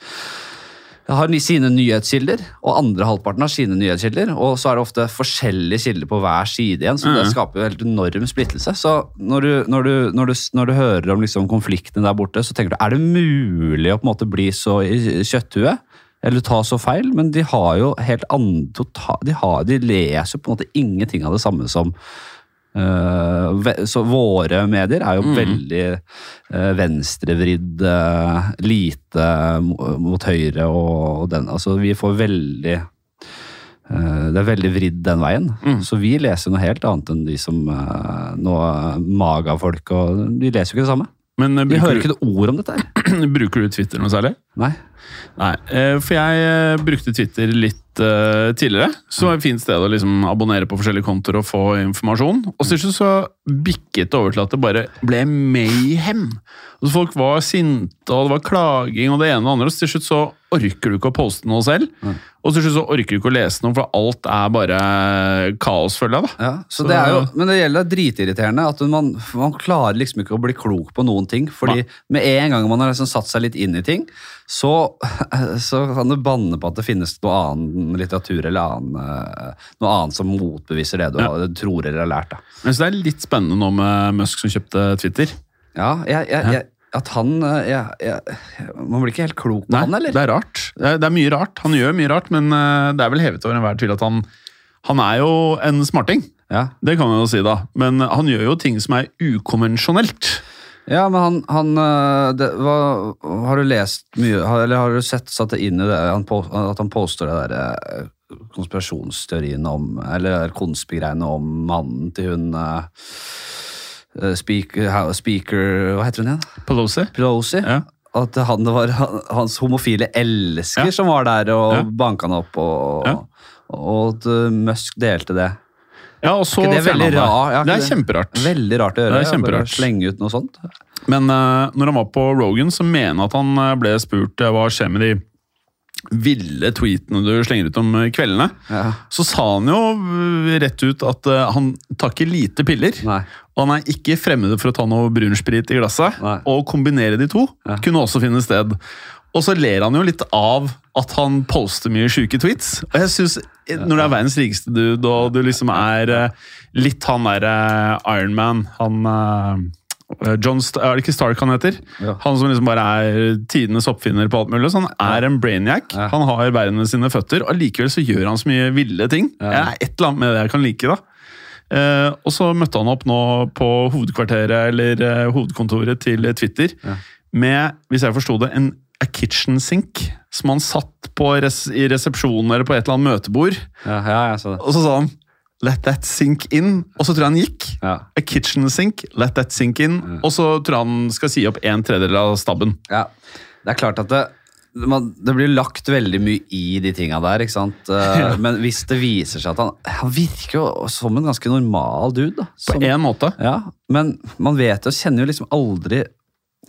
har sine nyhetskilder, og andre halvparten har sine nyhetskilder. Og så er det ofte forskjellige kilder på hver side igjen, så det Mhm. skaper jo helt enorm splittelse. Så når du, når du, når du, når du hører om liksom konfliktene der borte, så tenker du er det mulig å på en måte bli så i kjøtthue? Eller ta så feil? Men de har jo helt andre tota- de, har, de leser på en måte ingenting av det samme som så våre medier er jo veldig uh, venstrevridd, eh, lite mot høyre og, den Altså, vi får veldig eh, det er veldig vridd den veien. Så vi leser noe helt annet enn de som uh, nå Maga-folk. og De leser jo ikke det samme. Men eh, De hører ikke noe ord om dette her. bruker du Twitter noe særlig? Nei. Nei, eh, for jeg eh, brukte Twitter litt eh, tidligere. Så var det et fint sted å liksom abonnere på forskjellige kontoer og få informasjon. Og så, så bikket det over til at det bare ble mayhem. Og så folk var sinte, og det var klaging og det ene og det andre. Og til slutt så orker du ikke å poste noe selv. Og til slutt så orker du ikke å lese noe, for alt er bare kaos, føler jeg. da. Ja, så Så- det er jo, men det gjelder dritirriterende at man, man klarer liksom ikke å bli klok på noen ting. Fordi med en gang man har liksom satt seg litt inn i ting, så, så kan du banne på at det finnes noe annen litteratur eller annen, eh, noe annet som motbeviser det du Ja. tror eller har lært. Da. Men så det er litt spennende nå med Musk som kjøpte Twitter. Ja, jeg, jeg, jeg, at han eh, Man blir ikke helt klok på Nei, han, eller? det er rart. Det er, det er mye rart. Han gjør mye rart, men eh, det er vel hevet over enhver tvil at han Han er jo en smarting. Ja. Det kan man jo si, da. Men han gjør jo ting som er ukonvensjonelt. Ja, men han, han øh, det, hva, Har du lest mye Eller har du sett, satt det inn i det at han påstår det der øh, konspirasjonsteorien om Eller konspigreiene om mannen til hun øh, speaker, speaker Hva heter hun igjen? Pelosi. Pelosi? Ja. At han, det var hans homofile elsker Ja. som var der og Ja. banka han opp, og, Ja. og at Musk delte det. Ja, og så det han rar- ja, Det er kjemperart. Veldig rart å gjøre. Det er bare. Slenge ut noe sånt. Men uh, når han var på Rogan, så mener jeg at han eh, ble spurt eh, hva skjer med de ville tweetene du slenger ut om kveldene. Ja. Så sa han jo rett ut at uh, han tar ikke lite piller. Nei. Og han er ikke fremmed for å ta noe brunsprit i glasset. Nei. Og kombinere de to Ja. kunne også finne sted. Og så ler han jo litt av at han poster mye sjuke tweets. Og jeg synes, eh, Når du er verdens rikeste dude, og du liksom er eh, litt han derre Ironman Han eh, John St Er det ikke Stark han heter? Ja. Han som liksom bare er tidenes oppfinner på alt mulig. Så han er en brainiac. Ja. Han har verden sine føtter, og likevel så gjør han så mye ville ting. Ja. Det er et eller annet med det jeg kan like. da. Eh, og så møtte han opp nå på hovedkvarteret, eller eh, hovedkontoret til Twitter, Ja. med, hvis jeg forsto det, en a kitchen sink som han satt på res i resepsjonen eller på et eller annet møtebord. Ja, ja, jeg så det. Og så sa han 'let that sink in', og så tror jeg han gikk. Ja. A kitchen sink, let that sink in. Og så tror jeg han skal si opp en tredjedel av stabben. Ja, det er klart at det, det blir lagt veldig mye i de tinga der, ikke sant? Eh, Men hvis det viser seg at han Han virker jo som en ganske normal dude, da. På Som, én måte. ja, men man vet jo, kjenner jo liksom aldri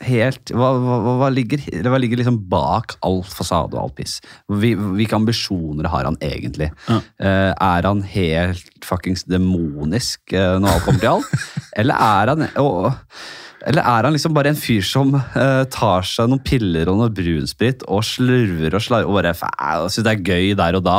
helt Hva, hva, hva- ligger, hva ligger liksom bak all fasade og all piss? Hvilke ambisjoner har han egentlig? Ja. Eh, er han helt fuckings demonisk eh, når alt kommer til alt? eller er han å, eller er han liksom bare en fyr som eh, tar seg noen piller og noe brunsprit og slurver og slarver og bare syns det er gøy der og da?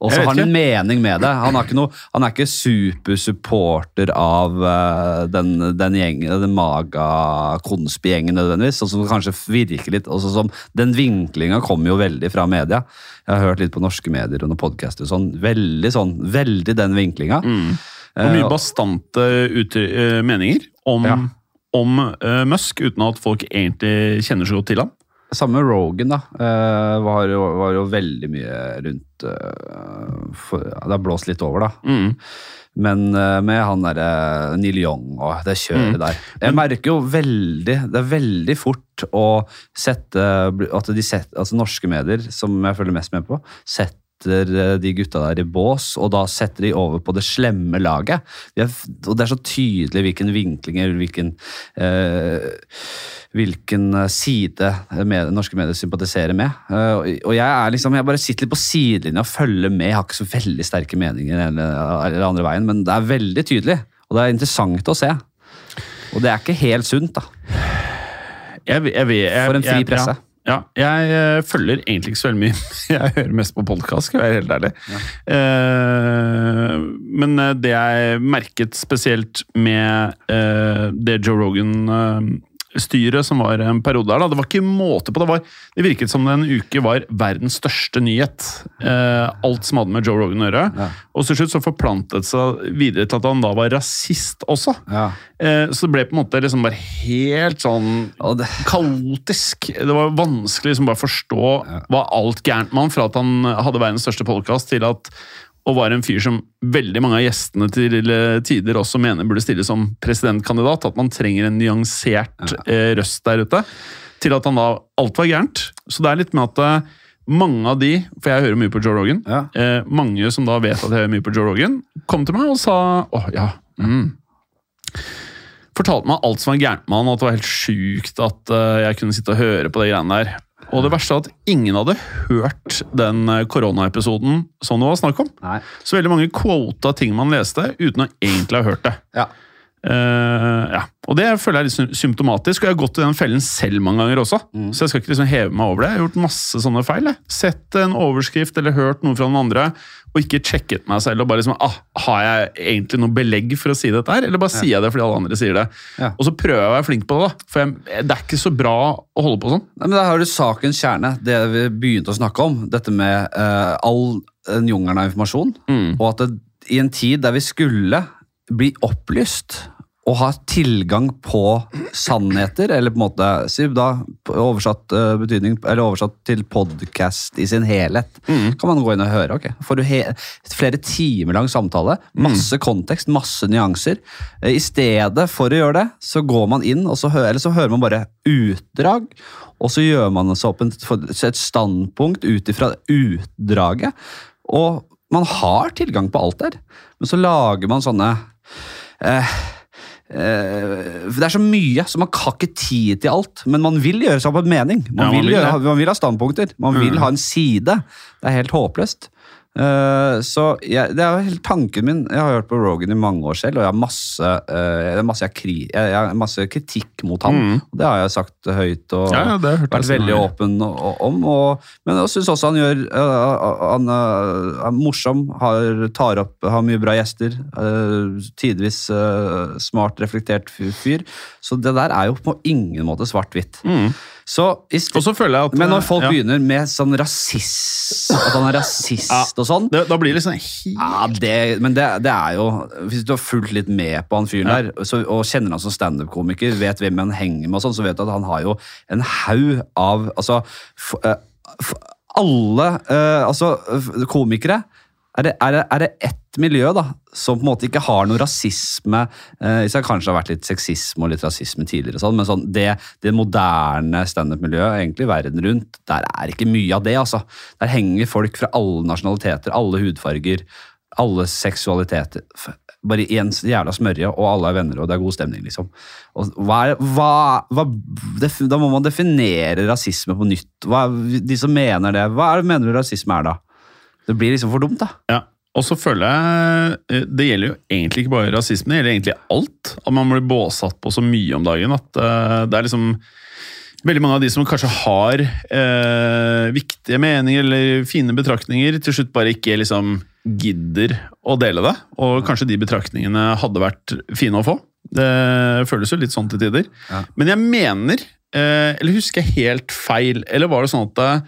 Og så har han en mening med det. Han, har ikke noe, han er ikke supersupporter av uh, den, den gjengen, den maga-konspi-gjengen nødvendigvis, sånn som kanskje virker litt. Også som, den vinklinga kommer jo veldig fra media. Jeg har hørt litt på norske medier og noen podcaster. Sånn, veldig sånn, veldig den vinklinga. Og Eh, mye bastante uty- eh, meninger om, Ja. om uh, Musk, uten at folk egentlig kjenner så godt til ham. Samme med Rogan, da. eh, var, jo, var jo veldig mye rundt eh, for, Det har blåst litt over, da. Mm. Men eh, med han derre Neil Young og det kjøret Mm. der Jeg merker jo veldig Det er veldig fort å sette At de setter, altså norske medier, som jeg følger mest med på, setter de gutta der i bås, og da setter de over på det slemme laget. De er, og det er så tydelig hvilken vinkling eller hvilken eh, hvilken eh, side med, norske medier sympatiserer med. Eh, og- jeg liksom, jeg bare sitter litt på sidelinja og følger med. Jeg har ikke så veldig sterke meninger eller, eller andre veien, men det er veldig tydelig. Og det er interessant å se. Og det er ikke helt sunt, da. Jeg, jeg, jeg, For en fri presse. Ja, ja, jeg eh, følger egentlig ikke så veldig mye. Jeg hører mest på podkast, skal jeg være helt ærlig. Eh, men eh, det jeg merket spesielt med eh, det Joe Rogan-styret som var en periode der. da, det var ikke måte på. Det, var, det virket som det en uke var verdens største nyhet. Eh, alt som hadde med Joe Rogan å gjøre. Ja. Og til slutt så forplantet seg videre til at han da var rasist også. Ja. Eh, så det ble på en måte liksom bare helt sånn kaotisk. Det var vanskelig liksom bare å forstå hva alt gærent med han, fra at han hadde verdens største podkast, til at og var en fyr som veldig mange av gjestene til tider også mener burde stille som presidentkandidat. At man trenger en nyansert eh, røst der ute. Til at han da Alt var gærent. Så det er litt med at eh, mange av de, for jeg hører mye på Joe Rogan, Ja. eh, mange som da vet at jeg hører mye på Joe Rogan, kom til meg og sa åh, ja. Mm. Fortalte meg alt som var gærent med han, at det var helt sjukt at uh, jeg kunne sitte og høre på de greiene der. Og det verste er at ingen hadde hørt den eh, koronaepisoden som det var snakk om. nei. Så veldig mange quota ting man leste uten å egentlig ha hørt det. Ja. Eh, ja. Og det føler jeg er litt symptomatisk, og jeg har gått i den fellen selv mange ganger også. Så jeg skal ikke liksom heve meg over det. Jeg har gjort masse sånne feil. Jeg. Sett en overskrift eller hørt noe fra noen andre, og ikke sjekket meg selv. og bare liksom, ah, Har jeg egentlig noe belegg for å si dette her, eller bare sier jeg det fordi alle andre sier det? Ja. Og så prøver jeg å være flink på det, da. For jeg, det er ikke så bra å holde på sånn. Nei, men Der har du sakens kjerne, det vi begynte å snakke om. Dette med uh, all den jungelen av informasjon. Mm. Og at det, i en tid der vi skulle bli opplyst og ha tilgang på sannheter, eller på en måte da, oversatt eh, betydning, eller oversatt til podcast i sin helhet, kan man gå inn og høre. ok. Får du flere timer lang samtale, masse kontekst, masse nyanser. Eh, I stedet for å gjøre det, så går man inn, og så hører, eller så hører man bare utdrag, og så gjør man seg opp et standpunkt ut ifra utdraget. Og man har tilgang på alt der, men så lager man sånne eh, eh, Det er så mye, så man har ikke tid til alt. Men man vil gjøre seg opp en mening. Man, Ja, man vil, vil gjøre, man vil ha standpunkter. Man vil Mm. ha en side. Det er helt håpløst. Eh, så jeg, det er jo helt tanken min. Jeg har hørt på Rogan i mange år selv, og jeg har masse, uh, masse, jeg, kri, jeg, har masse kritikk mot ham. Mm. Det har jeg sagt høyt og Ja, vært veldig sånn. åpen om. Og, men jeg syns også han gjør uh, Han er morsom, har, tar opp, har mye bra gjester. tidvis smart, reflektert fyr. Så det der er jo på ingen måte svart-hvitt. Mm. Så Og så føler jeg at men når folk ja, begynner med sånn rasist At han er rasist Ja. og sånn det, Da blir det sånn ja, det, men det, det er jo Hvis du har fulgt litt med på han fyren Ja. der, så, og kjenner han som standup-komiker, vet hvem han henger med, og sånn, så vet du at han har jo en haug av Altså f, eh, f, Alle eh, altså, komikere er det, er, det, er det ett miljø da, som på en måte ikke har noe rasisme eh, Det kanskje har vært litt sexisme og litt rasisme tidligere, og sånn, men sånn, det, det moderne standup-miljøet, egentlig verden rundt, der er ikke mye av det. altså. Der henger folk fra alle nasjonaliteter, alle hudfarger, alle seksualiteter. Bare i en jævla smørje, og alle er venner, og det er god stemning, liksom. Hva er, hva, hva, da må man definere rasisme på nytt. De som mener det, hva er det mener du rasisme er da? Det blir liksom for dumt, da. Ja. Og så føler jeg eh, Det gjelder jo egentlig ikke bare rasisme, det gjelder egentlig alt. At man blir båsatt på så mye om dagen at eh, det er liksom Veldig mange av de som kanskje har eh, viktige meninger eller fine betraktninger, til slutt bare ikke liksom gidder å dele det. Og kanskje de betraktningene hadde vært fine å få. Det føles jo litt sånn til tider. Ja. Men jeg mener, eh, eller husker jeg helt feil, eller var det sånn at eh,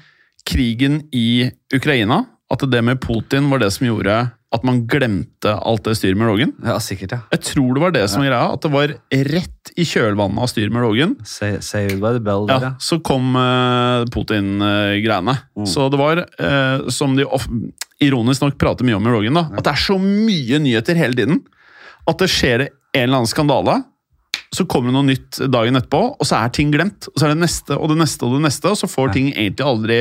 krigen i Ukraina, at det med Putin var det som gjorde at man glemte alt det styret med Rogan? Ja, sikkert, ja. Jeg tror det var det som var greia, at det var rett i kjølvannet av styret med Rogan. Say, say by the bell der, Ja, så kom uh, Putin-greiene. Mm. Så det var, uh, som de of ironisk nok prater mye om i Rogan, da, at det er så mye nyheter hele tiden. At det skjer en eller annen skandale, så kommer det noe nytt dagen etterpå, og så er ting glemt. Og så er det neste og det neste og det neste, og så får Ja. ting egentlig aldri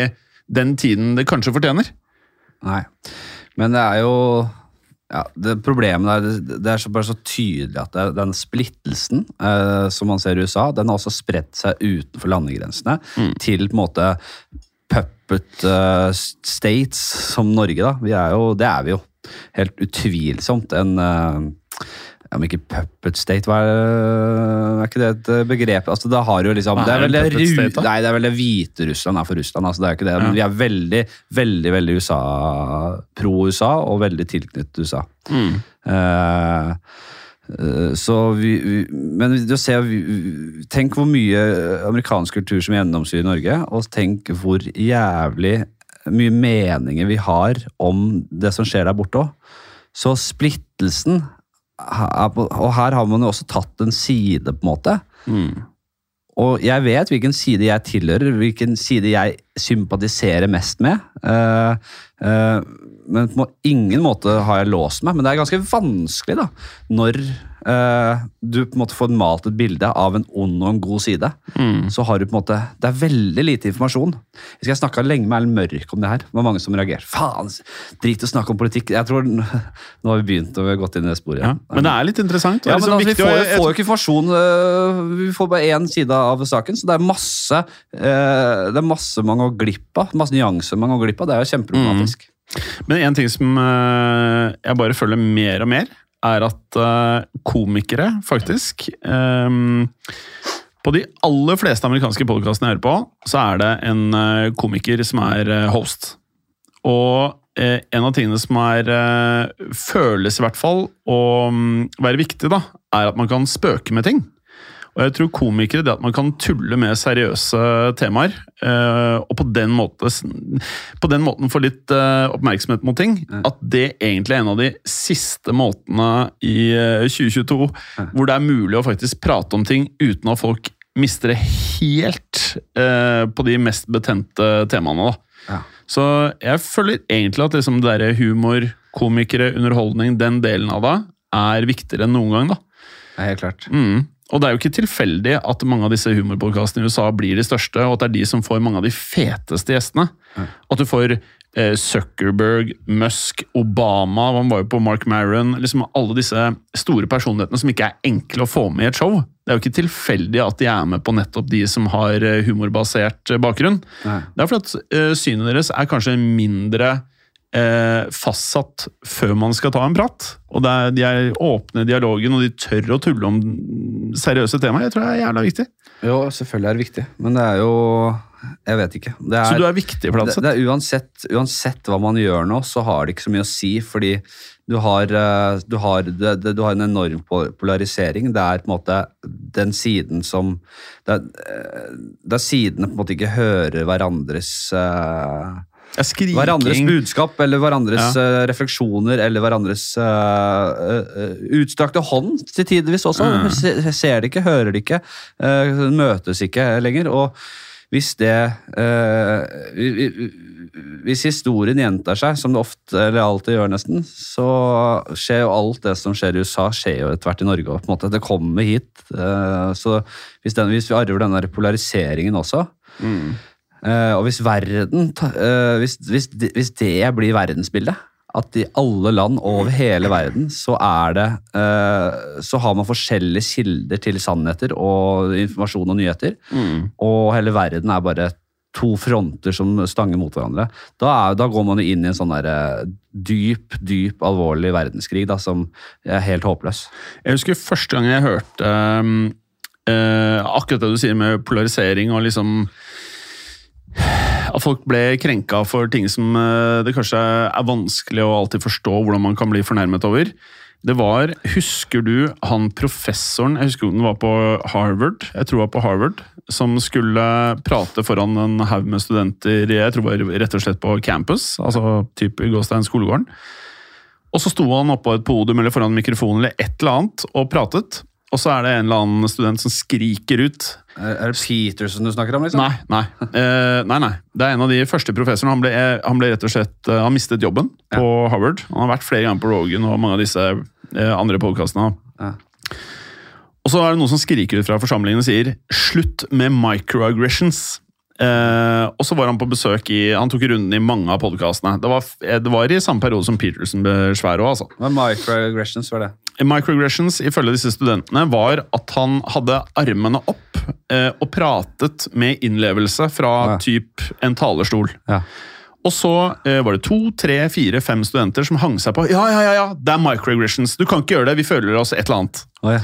den tiden det kanskje fortjener. Nei. Men det er jo ja, det Problemet er det, er så, bare så tydelig at det, den splittelsen eh, som man ser i USA, den har også spredt seg utenfor landegrensene Mm. til på en måte puppet uh, states som Norge. da. Vi er jo, det er vi jo. Helt utvilsomt en eh, men ikke puppet state, hva er, er ikke det et eh, begrep? Altså, da har jo liksom, det er vel det, state, nei, det er vel det hvite Russland er for Russland. altså det er ikke det, Ja. Men vi er veldig, veldig veldig USA, pro-USA og veldig tilknyttet USA. Eh, uh, så vi, vi Men du ser, tenk hvor mye amerikansk kultur som gjennomsyrer Norge, og tenk hvor jævlig mye meninger vi har om det som skjer der borte òg. Så splittelsen Og her har man jo også tatt en side, på en måte. Mm. Og jeg vet hvilken side jeg tilhører, hvilken side jeg sympatiserer mest med. Uh, uh, men på ingen måte har jeg låst meg. Men det er ganske vanskelig da, når eh, du på en måte får malt et bilde av en ond og en god side. Mm. Så har du på en måte, Det er veldig lite informasjon. Jeg skal snakke lenge med Erlend Mørk om det her. Det var mange som reagerte. Faen, drit i å snakke om politikk. Jeg tror, Nå har vi begynt og vi har gått inn i det sporet. Ja. Men det er litt interessant. Ja, liksom altså, vi får, jo ikke informasjon øh, Vi får bare én side av saken, så det er masse øh, Det er masse man går glipp av. Masse nyanser man går glipp av. Det er jo kjempeproblematisk. Men en ting som eh, jeg bare føler mer og mer, er at eh, komikere, faktisk eh, På de aller fleste amerikanske podkastene jeg hører på, så er det en eh, komiker som er host. Og en av tingene som er føles i hvert fall å mm, være viktig, da, er at man kan spøke med ting. Og jeg tror komikere, det at man kan tulle med seriøse temaer, eh, og på den, måte, på den måten få litt eh, oppmerksomhet mot ting, at det egentlig er en av de siste måtene i eh, 2022 hvor det er mulig å faktisk prate om ting uten at folk mister det helt eh, på de mest betente temaene. da. Ja. Så jeg føler egentlig at liksom det der humor, komikere, underholdning, den delen av det, er viktigere enn noen gang. da. Det er helt klart. Mm. Og det er jo ikke tilfeldig at mange av disse humorpodkastene i USA blir de største, og at det er de som får mange av de feteste gjestene. Mm. At du får eh, Zuckerberg, Musk, Obama, han var jo på Mark Maron liksom Alle disse store personlighetene som ikke er enkle å få med i et show. Det er jo ikke tilfeldig at de er med på nettopp de som har eh, humorbasert eh, bakgrunn. Mm. Det er fordi at eh, synet deres er kanskje mindre eh, fastsatt før man skal ta en prat. Og det er, de er åpne i dialogen, og de tør å tulle om seriøse temaer. Jeg tror det er jævla viktig. Jo, selvfølgelig er det viktig, men det er jo Jeg vet ikke. Det er, Så du er viktig, det, det er uansett, uansett hva man gjør nå, så har det ikke så mye å si, fordi du har, eh, du har, det, du har en enorm polarisering. Det er på en måte den siden som Det er, eh, det er sidene på en måte ikke hører hverandres eh, Ja, skriking. Hverandres budskap eller hverandres Ja. eh, refleksjoner eller hverandres uh, utstrakte hånd til tidvis også. Mm. Se, ser det ikke, hører det ikke, uh, møtes ikke lenger. Og hvis det vi- Hvis historien gjentar seg, som det ofte eller alltid gjør nesten, så skjer jo alt det som skjer i USA, skjer jo etter hvert i Norge. Måte, det kommer hit. så hvis, den, hvis vi arver denne polariseringen også, Mm. Eh, og hvis verden eh, hvis, hvis, det- hvis det blir verdensbildet, at i alle land over hele verden så er det uh, Så har man forskjellige kilder til sannheter og informasjon og nyheter, Mm. og hele verden er bare to fronter som stanger mot hverandre. Da, er, da går man jo inn i en sånn der, dyp, dyp, alvorlig verdenskrig da, som er helt håpløs. Jeg husker første gang jeg hørte um, akkurat det du sier med polarisering og liksom At folk ble krenka for ting som eh, det kanskje er vanskelig å alltid forstå hvordan man kan bli fornærmet over. Det var Husker du han professoren Jeg husker den var på Harvard, jeg tror det var på Harvard, som skulle prate foran en haug med studenter jeg tror det var rett og slett på campus, altså type Gåstein skolegården. Og så sto han oppå et podium eller foran mikrofonen eller et eller annet og pratet. Og så er det en eller annen student som skriker ut. Er det Peterson du snakker om? liksom? Nei, nei. Eh, nei, nei. Det er en av de første professorene. Han ble, eh, han ble rett og slett eh, Han mistet jobben på Harvard. Han har vært flere ganger på Rogan og mange av disse eh, andre podkastene. Ja. Og så er det noen som skriker ut fra forsamlingen og sier 'slutt med microaggressions'. Eh, og så var han på besøk i Han tok runden i mange av podkastene. Det, var eh, det var i samme periode som Peterson ble svær òg, altså. Microaggressions? Hva er det? Microaggressions ifølge disse studentene var at han hadde armene opp uh, og pratet med innlevelse fra Ja. typ en talerstol. Ja. Og så uh, var det to, tre, fire, fem studenter som hang seg på. Ja, ja, ja, ja, det er microaggressions. Du kan ikke gjøre det. Vi føler oss et eller annet. Oh, ja.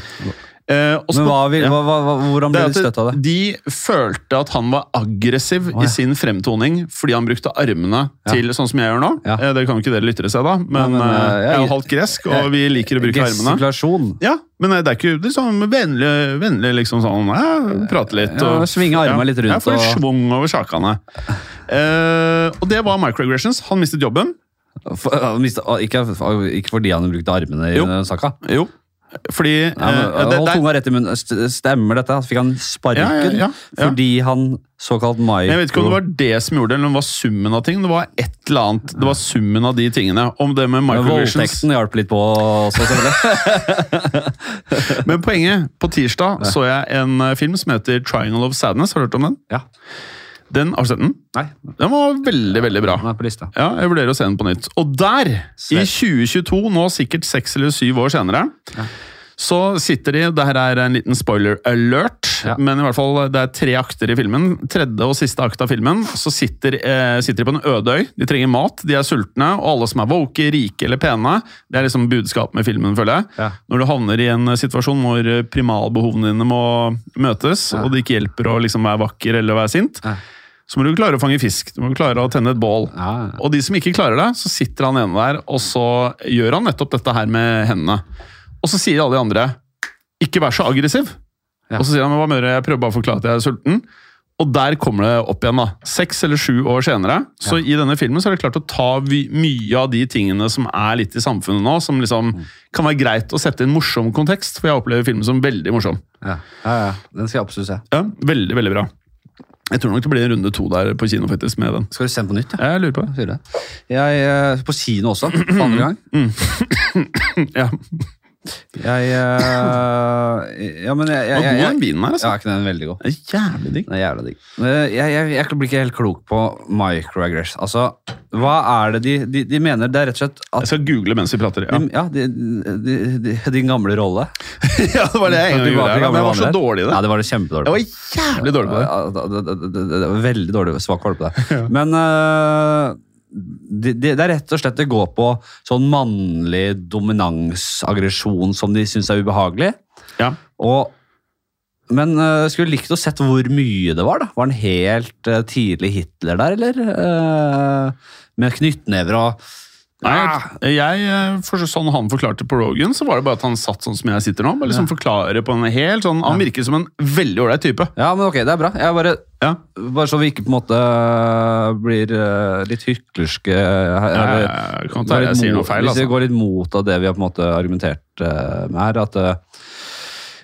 Eh, Men hva, vil, hva, hva, hvordan ble de støtt av det? De følte at han var aggressiv oh, ja. i sin fremtoning fordi han brukte armene Ja. til sånn som jeg gjør nå. Ja. Eh, Det kan jo ikke dere lyttere se, da, men, men, eh, eh, jeg er jo halvt gresk, og vi liker å bruke armene. Ja, men det er ikke sånn vennlig, vennlig liksom sånn Prate litt. Og, svinge armene litt rundt Ja, få litt og- schwung over sakene. Eh, og det var microaggressions. Han mistet jobben. For, mistet- ikke, ikke fordi han brukte armene i Jo. saka. Jo. Fordi Nei, men, eh, Hold tunga rett i munnen. Stemmer dette? Fikk han sparken Ja, ja, ja, ja. fordi han såkalt micro... Jeg vet ikke om det var det som gjorde det, eller om det var summen av ting. Det var et eller annet. Det var summen av de tingene. Om det med microaggressions Voldtekten hjalp litt på også, selvfølgelig. Men poenget På tirsdag så jeg en eh, film som heter Triangle of Sadness. Har du hørt om den? Ja. Den, Har du sett den? Nei, Den var veldig, veldig bra. den er på lista. Ja, jeg vurderer å se den på nytt. Og der, i 2022, nå sikkert seks eller syv år senere, så sitter de Det her er en liten spoiler alert, Ja. men i hvert fall det er tre akter i filmen. Tredje og siste akt av filmen, så sitter, eh, sitter de på en øde øy. De trenger mat, de er sultne, og alle som er woke, rike eller pene. Det er liksom budskapet med filmen, føler jeg. Ja. Når du havner i en situasjon hvor eh, primalbehovene dine må møtes, Ja. og det ikke hjelper å liksom være vakker eller være sint, Ja. Så må du klare å fange fisk. Du må klare å tenne et bål. Ja, ja. Og de som ikke klarer det, så sitter han ene der, og så gjør han nettopp dette her med hendene. Og så sier alle de andre 'ikke vær så aggressiv'. Ja. Og så sier han 'hva må jeg jeg prøver bare å forklare at jeg er sulten'. Og der kommer det opp igjen, da. Seks eller sju år senere. Så i denne filmen så er det klart å ta mye av de tingene som er litt i samfunnet nå, som liksom Mm. kan være greit å sette i en morsom kontekst, for jeg opplever filmen som veldig morsom. Ja. ja, ja. Den skal jeg absolutt se. Ja, Veldig, veldig bra. Jeg tror nok det blir en runde to der på kino, faktisk, med den. Skal du se den på nytt? Ja? Jeg lurer på det. Jeg, eh, på kino også, for andre gang. Ja. Jeg uh, Ja, men jeg, jeg, jeg, jeg, jeg, jeg, altså. er ikke den veldig god? Det er jævlig digg. Det er jævlig digg. Jeg, jeg, jeg blir ikke helt klok på microaggress. Altså, hva er det de, de, de mener? Det er rett og slett at Jeg skal google mens vi prater. Ja, ja, de, din gamle rolle. ja det var det jeg en gang gjorde. Men jeg var så dårlig i det. Ja, det var det kjempedårlig Jeg var jævlig dårlig på det. Ja, det, det, det, det, det var veldig dårlig svak valg på det. Men øh, det, det er rett og slett det går på sånn mannlig dominansaggresjon som de syns er ubehagelig. Ja. Og, men uh, skulle likt å sett hvor mye det var. da. Var han helt uh, tidlig Hitler der, eller? Uh, med knyttnever og Nei, Ah. jeg, eh, for sånn han forklarte på Rogan, så var det bare at han satt sånn som jeg sitter nå. Bare liksom forklare på en helt sånn, Han virker som en veldig ålreit type. Ja, men ok, det er bra. Jeg bare, Ja. bare så vi ikke på en måte blir eh, litt hyklerske. Ja, eller- ja, jeg kan går jeg sier noe feil, Hvis vi altså. går litt mot av det vi har på en måte argumentert eh, med her, at eh,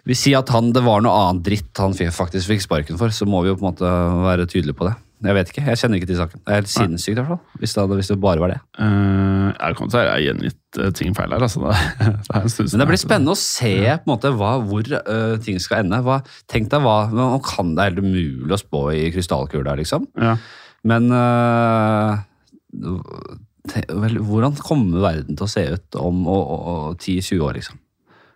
vi sier at han, det var noe annet dritt han faktisk fikk sparken for, så må vi jo på en måte være tydelige på det. Jeg vet ikke, jeg kjenner ikke til saken. Det er helt sinnssykt i hvert fall, hvis det, hadde- hvis det bare var det. Uh, jeg kan til å har gjengitt uh, ting feil her. altså. Det, det Men det blir spennende å se på en måte hva, hvor uh, ting skal ende. Hva, tenk deg hva, Nå kan det er helt umulig å spå i krystallkula, liksom. Ja. Men te- vel, hvordan kommer verden til å se ut om å- å- å 10-20 år, liksom?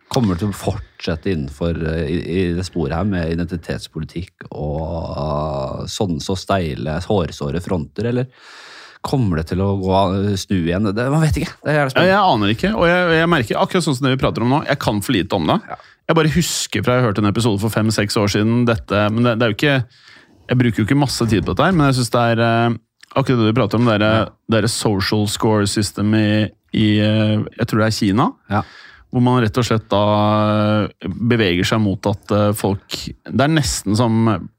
Kommer det til å fortsette innenfor øh, i, i det sporet her med identitetspolitikk og sånn sånne så steile, hårsåre fronter, eller kommer det til å gå, snu igjen? Det, man vet ikke. Det Ja, jeg aner ikke, og jeg, jeg merker akkurat sånn som det vi prater om nå. Jeg kan for lite om det. Jeg bare husker fra jeg hørte en episode for fem-seks år siden dette, men det, det er jo ikke Jeg bruker jo ikke masse tid på dette, her, men jeg syns det er eh, akkurat det vi prater om, det er, det social score system i, i eh, Jeg tror det er Kina. Ja. Hvor man rett og slett da eh, beveger seg mot at eh, folk Det er nesten som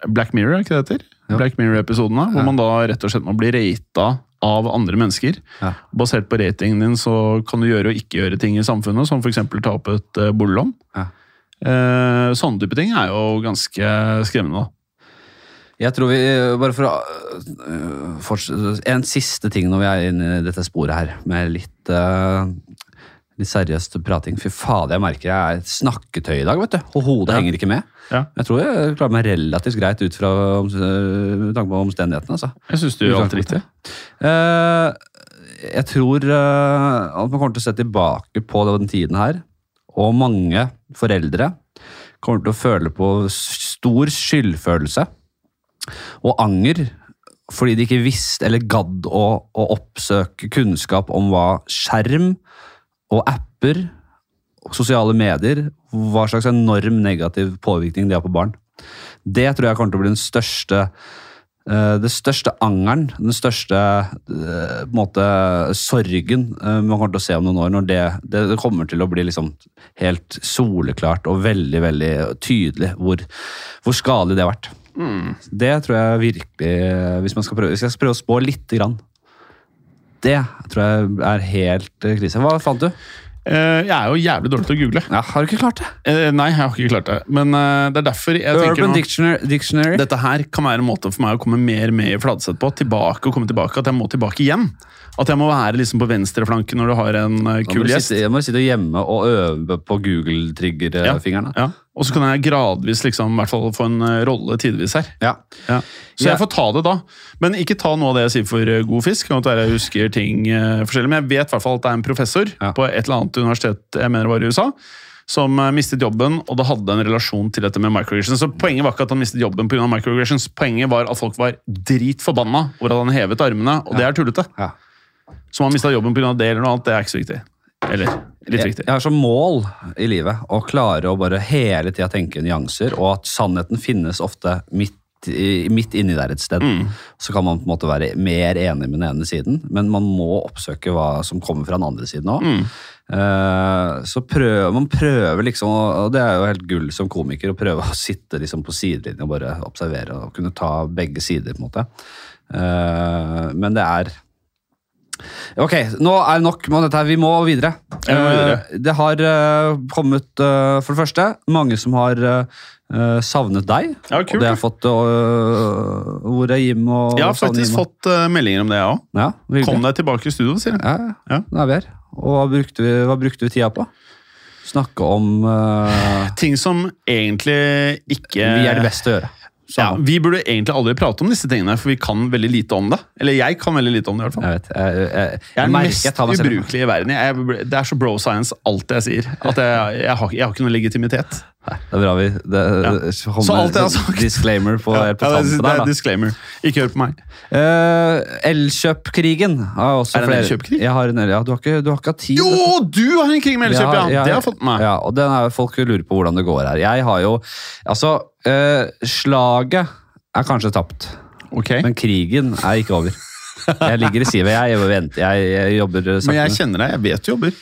Black Mirror, er ikke det heter? Ja. Black Mirror-episodene. Hvor Ja. man da rett og slett må bli rata av andre mennesker. Ja. Basert på ratingen din så kan du gjøre og ikke gjøre ting i samfunnet, som f.eks. ta opp et uh, boliglån. Ja. Eh, sånne type ting er jo ganske skremmende. Jeg tror vi, bare for å fortsette, En siste ting når vi er inne i dette sporet her, med litt, litt seriøst prating. Fy fader, jeg merker jeg er snakketøy i dag, vet du. Og hodet Ja. henger ikke med. Ja. Jeg tror jeg klarer meg relativt greit ut fra om- øh, med tanke på omstendighetene. altså. Jeg syns du gjør alt riktig. Eh, jeg tror uh, at man kommer til å se tilbake på den tiden her, og mange foreldre kommer til å føle på stor skyldfølelse og anger fordi de ikke visste eller gadd å, å oppsøke kunnskap om hva skjerm og apper sosiale medier, hva slags enorm negativ påvirkning de har på barn. Det tror jeg kommer til å bli den største Eh, det største angeren, den største eh, måte, sorgen eh, man kommer til å se om noen år, når det, det, kommer til å bli liksom helt soleklart og veldig veldig tydelig hvor, hvor skadelig det har vært. Det tror jeg virkelig Hvis man skal prøve, hvis jeg skal prøve å spå lite grann Det tror jeg er helt eh, krise. Hva fant du? Eh, jeg er jo jævlig dårlig til å google. Ja, har du ikke klart det? Eh, nei, jeg har ikke klart det. Men det er derfor jeg tenker nå- Dictionary. Dictionary. Dette her kan være en måte for meg å komme mer med i Fladseth på. Tilbake og komme tilbake. At jeg må tilbake igjen. At jeg må være liksom på venstreflanken når du har en eh, kul gjest. jeg må sitte hjemme og øve på Google-triggerfingeren. Ja. Og så kan jeg gradvis liksom, i hvert fall få en eh, rolle tidvis her. Ja. Ja. Så jeg får ta det da. Men ikke ta noe av det jeg sier for eh, god fisk. Kan være jeg husker ting forskjellig, Men jeg vet i hvert fall at det er en professor Ja. på et eller annet universitet jeg mener var i USA, som mistet jobben, og det hadde en relasjon til dette med microaggressions. Så poenget var ikke at han mistet jobben pga. microaggressions. Poenget var at folk var dritforbanna over at han hevet armene, og det er tullete. Ja. Så har mista jobben pga. det eller noe annet, det er ikke så viktig. Eller litt viktig. jeg har som mål i livet å klare å bare hele tida tenke nyanser, og at sannheten finnes ofte midt, i, midt inni der et sted. Mm. Så kan man på en måte være mer enig med den ene siden, men man må oppsøke hva som kommer fra den andre siden òg. Mm. så prøver, man prøver liksom, og det er jo helt gull som komiker, å prøve å sitte liksom på sidelinjen og bare observere og kunne ta begge sider. på en måte. Uh, men det er Ok, nå er det nok med dette. her. Vi må videre. Vi må videre. Eh, det har eh, kommet, eh, for det første, mange som har savnet deg. Ja, kult. og det har fått er Jim og Jeg har faktisk fått meldinger om det, jeg ja, òg. Kom deg tilbake i studio, sier de. Ja, ja. Nå er vi her. Og hva brukte vi, hva brukte vi tida på? Snakke om Ting som egentlig ikke Vi er det beste å gjøre. Ja, vi burde egentlig aldri prate om disse tingene, for vi kan veldig lite om det. Eller jeg kan veldig lite om det, i hvert fall. Jeg vet. Jeg, jeg, jeg, er den mest ubrukelige i verden. Det er så bro science, alt jeg sier. At jeg, har, har ikke noe legitimitet. Nei, det er bra vi det, Ja. Så alt jeg har sagt- Disclaimer på, ja, på Ja, det, det, det er da. disclaimer. Ikke hør på meg. Uh, Elkjøpkrigen har også Er det en flere elkjøpkrig? Jeg har en, el- ja, du, har ikke, du har ikke hatt tid. Jo, du har en krig med Elkjøp, ja! Ja, Det har jeg fått med meg. Ja, og den er, Folk lurer på hvordan det går her. Jeg har jo Altså, eh, slaget er kanskje tapt, okay. men krigen er ikke over. Jeg ligger i sivet. Jeg, jeg, venter, jeg, jeg jobber Men jeg kjenner deg, jeg vet du jobber.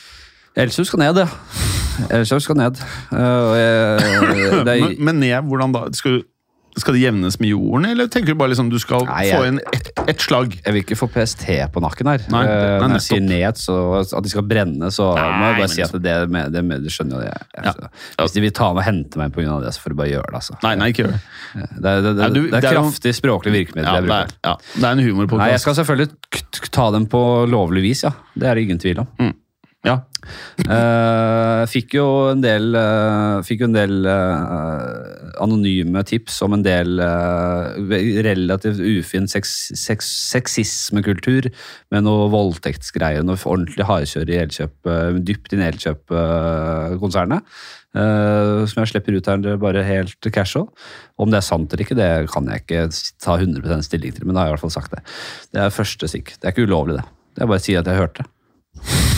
Elkjøp skal ned, ja. Elkjøp skal ned. Uh, jeg, er, Men, men ned, hvordan da? Skal, du- skal det jevnes med jorden, eller tenker du bare liksom du skal Nei, få inn ett et slag? jeg vil ikke få PST på nakken her. Nei, det- Eh, nei, Når jeg sier ned, så at de skal brenne, så må jeg bare si at det, det, med, det skjønner jo jeg. Ja. Hvis de vil ta meg og hente meg pga. det, så får de bare gjøre det. altså. Nei, nei, ikke gjør det. Det er, det, det, Nei, du- det er det er kraftig språklig virkemiddel Ja, jeg det, bruker. er, ja, det er en Nei, jeg skal selvfølgelig ta dem på lovlig vis, ja. Det er det ingen tvil om. Ja. Uh, fikk jo en del, uh, fikk jo en del uh, anonyme tips om en del relativt ufin sex, sex, sexismekultur med noe voldtektsgreier, noe ordentlig hardkjør i Elkjøp, dypt inn i Elkjøp-konsernet. som jeg slipper ut her bare helt casual. Om det er sant eller ikke, det kan jeg ikke ta 100 stilling til, men da har jeg i hvert fall sagt det. Det er første stikk. Det er ikke ulovlig, det. Jeg bare sier at jeg hørte det.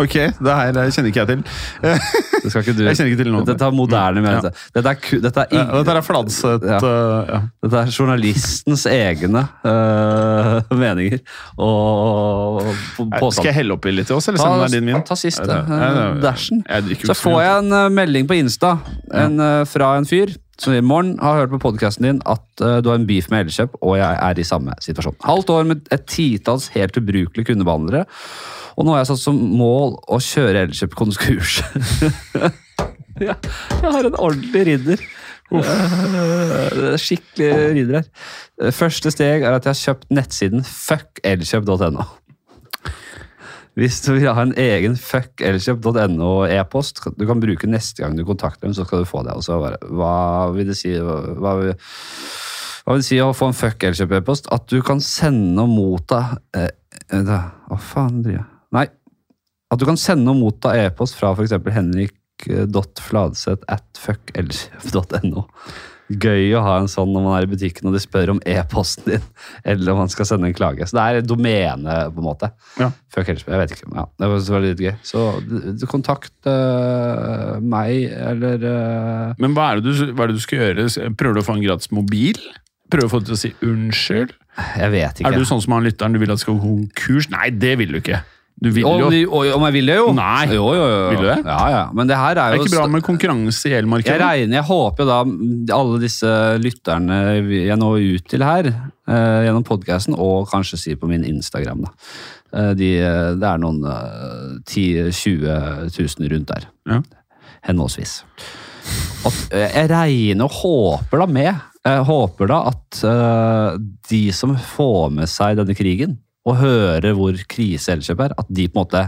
Ok, det her det kjenner ikke jeg til. Det skal ikke du. Jeg kjenner ikke til noe. Dette er moderne Ja. Dette er, dette er, Ja, dette er Fladseth Ja. uh, ja. dette er journalistens egne uh, meninger og på- Skal jeg helle oppi litt til oss, eller sende deg din vin? ta siste. Jo Så får jeg en melding på Insta en, uh, fra en fyr som i morgen har hørt på podkasten din at uh, du har en beef med Elkjøp, og jeg er i samme situasjon. Halvt år med et titalls helt ubrukelige kundebehandlere, og nå har jeg satt som mål å kjøre Elkjøp konkurs. ja, jeg har en ordentlig ridder. Er Skikkelig ridder her. Eh, Første steg er at jeg har kjøpt nettsiden fuckelkjøp.no. Hvis du vil ha en egen fuckelkjøp.no e-post du kan bruke neste gang du kontakter dem, så skal du få det. Og bare, hva vil det si hva, vil, hva vil det si å få en fuckelkjøp-e-post? At du kan sende og motta eh, Hva faen driver jeg. At du kan sende og motta e-post fra f.eks. henrik.fladseth at fuckelkjøp.no. Gøy å ha en sånn når man er i butikken og de spør om e-posten din, eller om man skal sende en klage. Så det er et domene, på en måte. Ja. Fuck helst, jeg vet ikke. Ja, det var litt gøy. Så kontakt øh, meg, eller øh, Men hva er, det du, hva er det du skal gjøre? Prøver du å få en gratis mobil? Prøver du å få dem til å si unnskyld? Jeg vet ikke. Er du sånn som han lytteren, du vil at skal gå konkurs? Nei, det vil du ikke. Du vil Om, jo vi- om jeg vil det, jo? Nei. Jo, jo, jo. Vil du det? Ja, ja. Men det her Det er er ikke bra med konkurranse i Jeg elmarkedet. regner, jeg håper jo da alle disse lytterne jeg når ut til her, eh, gjennom podkasten, og kanskje si på min Instagram, da. Eh, de, eh, det er noen eh, 10 000-20 000 rundt der. Ja. Henholdsvis. At, eh, jeg regner og håper da med Jeg håper da at eh, de som får med seg denne krigen, og høre hvor krise Elkjøp er, at de på en måte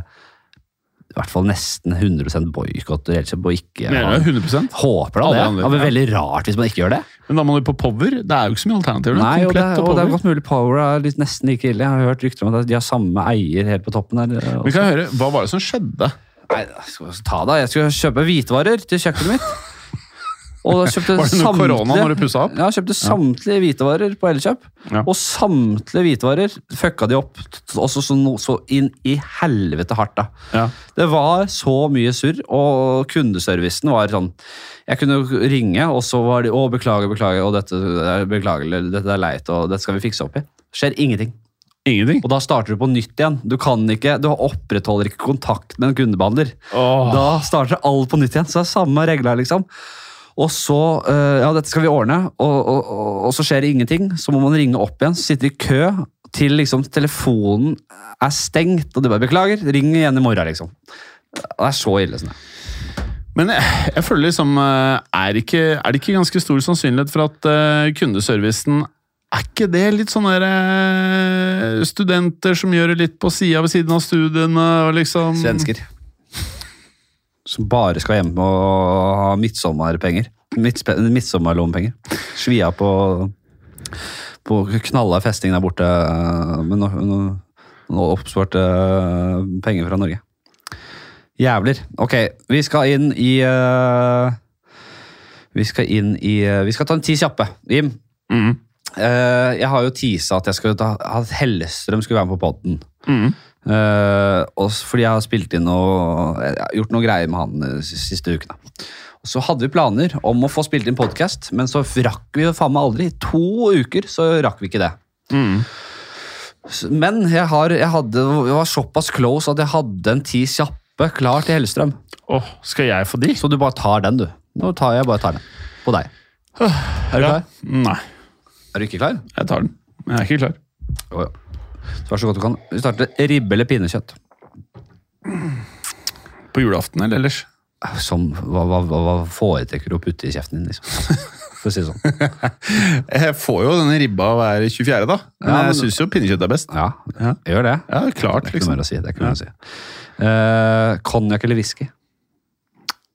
i hvert fall nesten 100% boikotter Elkjøp og ikke Mener du 100 Håper da det. andre, Det blir veldig rart hvis man ikke gjør det. Men da må du på Power. Det er jo ikke så mye alternativer. Nei, og det, og det er godt mulig Power er litt, nesten like ille. Jeg har hørt rykter om at de har samme eier helt på toppen her. Vi kan høre, Hva var det som skjedde? Nei, jeg skal ta det. Jeg skulle kjøpe hvitevarer til kjøkkenet mitt. Og kjøpte Var det noe samtlige- korona når du pussa opp? Ja, kjøpte samtlige hvitevarer på Elkjøp. Ja. Og samtlige hvitevarer fucka de opp også så, så inn i helvete hardt. da. Ja. Det var så mye surr, og kundeservicen var sånn Jeg kunne ringe, og så var de 'Å, beklager, beklager, og dette er beklagelig, dette er leit, og dette skal vi fikse opp i'. Skjer ingenting. Ingenting. Og da starter du på nytt igjen. Du kan ikke, du opprettholder ikke kontakt med en kundebehandler. Oh. Da starter alt på nytt igjen. Så det er samme regler, liksom. Og så øh, Ja, dette skal vi ordne, og, og, og, og så skjer det ingenting. Så må man ringe opp igjen, Så sitter i kø til liksom telefonen er stengt, og du bare 'Beklager, ring igjen i morgen', liksom. Det er så ille. sånn. Men jeg, jeg føler liksom eh, er, ikke, er det ikke ganske stor sannsynlighet for at uh, kundeservicen Er ikke det litt sånn der eh, studenter som gjør det litt på sida ved siden av studiene? og liksom... Svensker. Som bare skal hjem og ha midtsommerpenger. Midtsommerlommepenger. Svia på, på knalla festing der borte men med no, no, no oppsparte eh, penger fra Norge. Jævler. Ok, vi skal inn i uh, Vi skal inn i uh, Vi skal ta en ti kjappe. Jim, Mm. Uh, jeg har jo tisa at jeg skulle ta, at Hellestrøm skulle være med på podden. Mm. Eh, fordi jeg har spilt inn og gjort noe greier med han de siste ukene. Så hadde vi planer om å få spilt inn podkast, men så rakk vi jo faen meg aldri. I to uker så rakk vi ikke det. Mm. Men jeg, har, jeg, hadde, jeg var såpass close at jeg hadde en ti kjappe klar til Hellestrøm. Åh, skal jeg få de? Så du bare tar den, du. Nå tar jeg bare tar den. På deg. Er du Ja. klar? Nei, Er du ikke klar? jeg tar den. Men jeg er ikke klar. Jo, jo. Så vær så godt du kan. Vi starter ribbe eller pinnekjøtt. På julaften eller ellers? Som, hva, hva, hva, foretrekker du å putte i kjeften din, liksom? For å si det sånn. Jeg får jo denne ribba hver 24., da. Men Ja, men- jeg syns jo pinnekjøtt er best. Ja, Ja. gjør det. Ja, klart, Det er ikke liksom. mer å si. det er ikke mer å si. Uh, Konjakk eller whisky?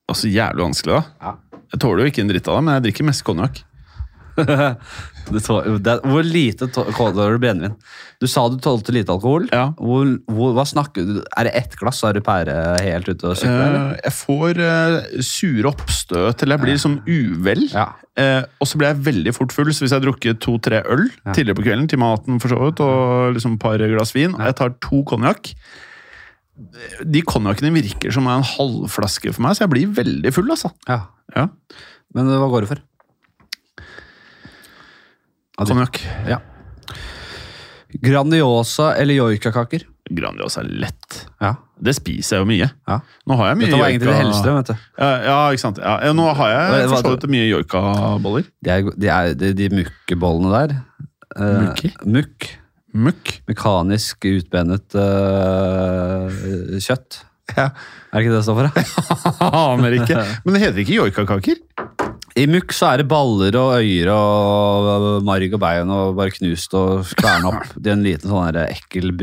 Altså, Jævlig vanskelig, da. Ja. Jeg tåler jo ikke en dritt av det, men jeg drikker mest konjakk. Det tå- det, hvor lite tåler du brennevin? Du sa du tålte lite alkohol. Ja. Hvor, hvor, hva snakker du Er det ett glass, så er du pære helt ute og sykler? Eh, jeg får uh, sure oppstøt, eller jeg blir sånn uvel. Ja. Uh, og så blir jeg veldig fort full, så hvis jeg har drukket to-tre øl tidligere på kvelden, til maten for så vidt, og liksom et par glass vin, og jeg tar to konjakk De konjakkene virker som en halvflaske for meg, så jeg blir veldig full, altså. ja. Ja, Men hva går du for? Konjakk. Ja. Grandiosa eller joikakaker? Grandiosa er lett. Ja. Det spiser jeg jo mye. ja. Nå har jeg mye Dette var egentlig det helste vet du. Ja, ja, ikke sant. Ja, nå har jeg for så vidt mye joikaboller. De, er, de, er, de, de mukkebollene der. eh? Mukk. Mukk. Mekanisk utbenet eh, kjøtt. Ja. Er det ikke det det står for? Aner ikke. Men det heter ikke joikakaker? I mukk så er det baller og øyer og marg og bein og bare knust og kverna opp i en liten sånn ekkel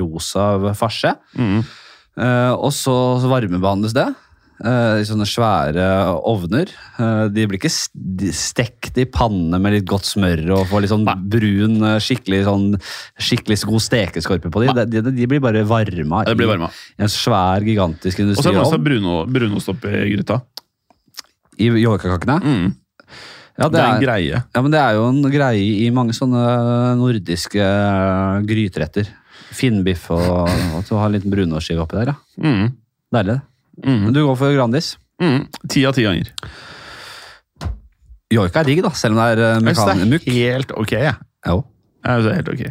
rosa farse. Mm. Uh, og så varmebehandles det uh, i sånne svære ovner. Uh, de blir ikke stekt i panne med litt godt smør og får litt sånn brun, eh, skikkelig, sånn, skikkelig god stekeskorpe på de. De, de, de blir bare varma blir varma. i en svær, gigantisk Og så er det også brunost bruno, brunost oppi gryta. I joikakakene. Mm. Ja, Det er en greie. Ja, men det er jo en greie i mange sånne nordiske grytretter. gryteretter. Finnbiff og at du har en liten brunostskive oppi der. ja. Mm. Deilig. Mm. Men du går for Grandis. Mm. Ti av ti ganger. Joika er digg, da, selv om det er uh, mekan... det mukk. helt ok. Jeg. Jo. Jeg synes det er helt ok.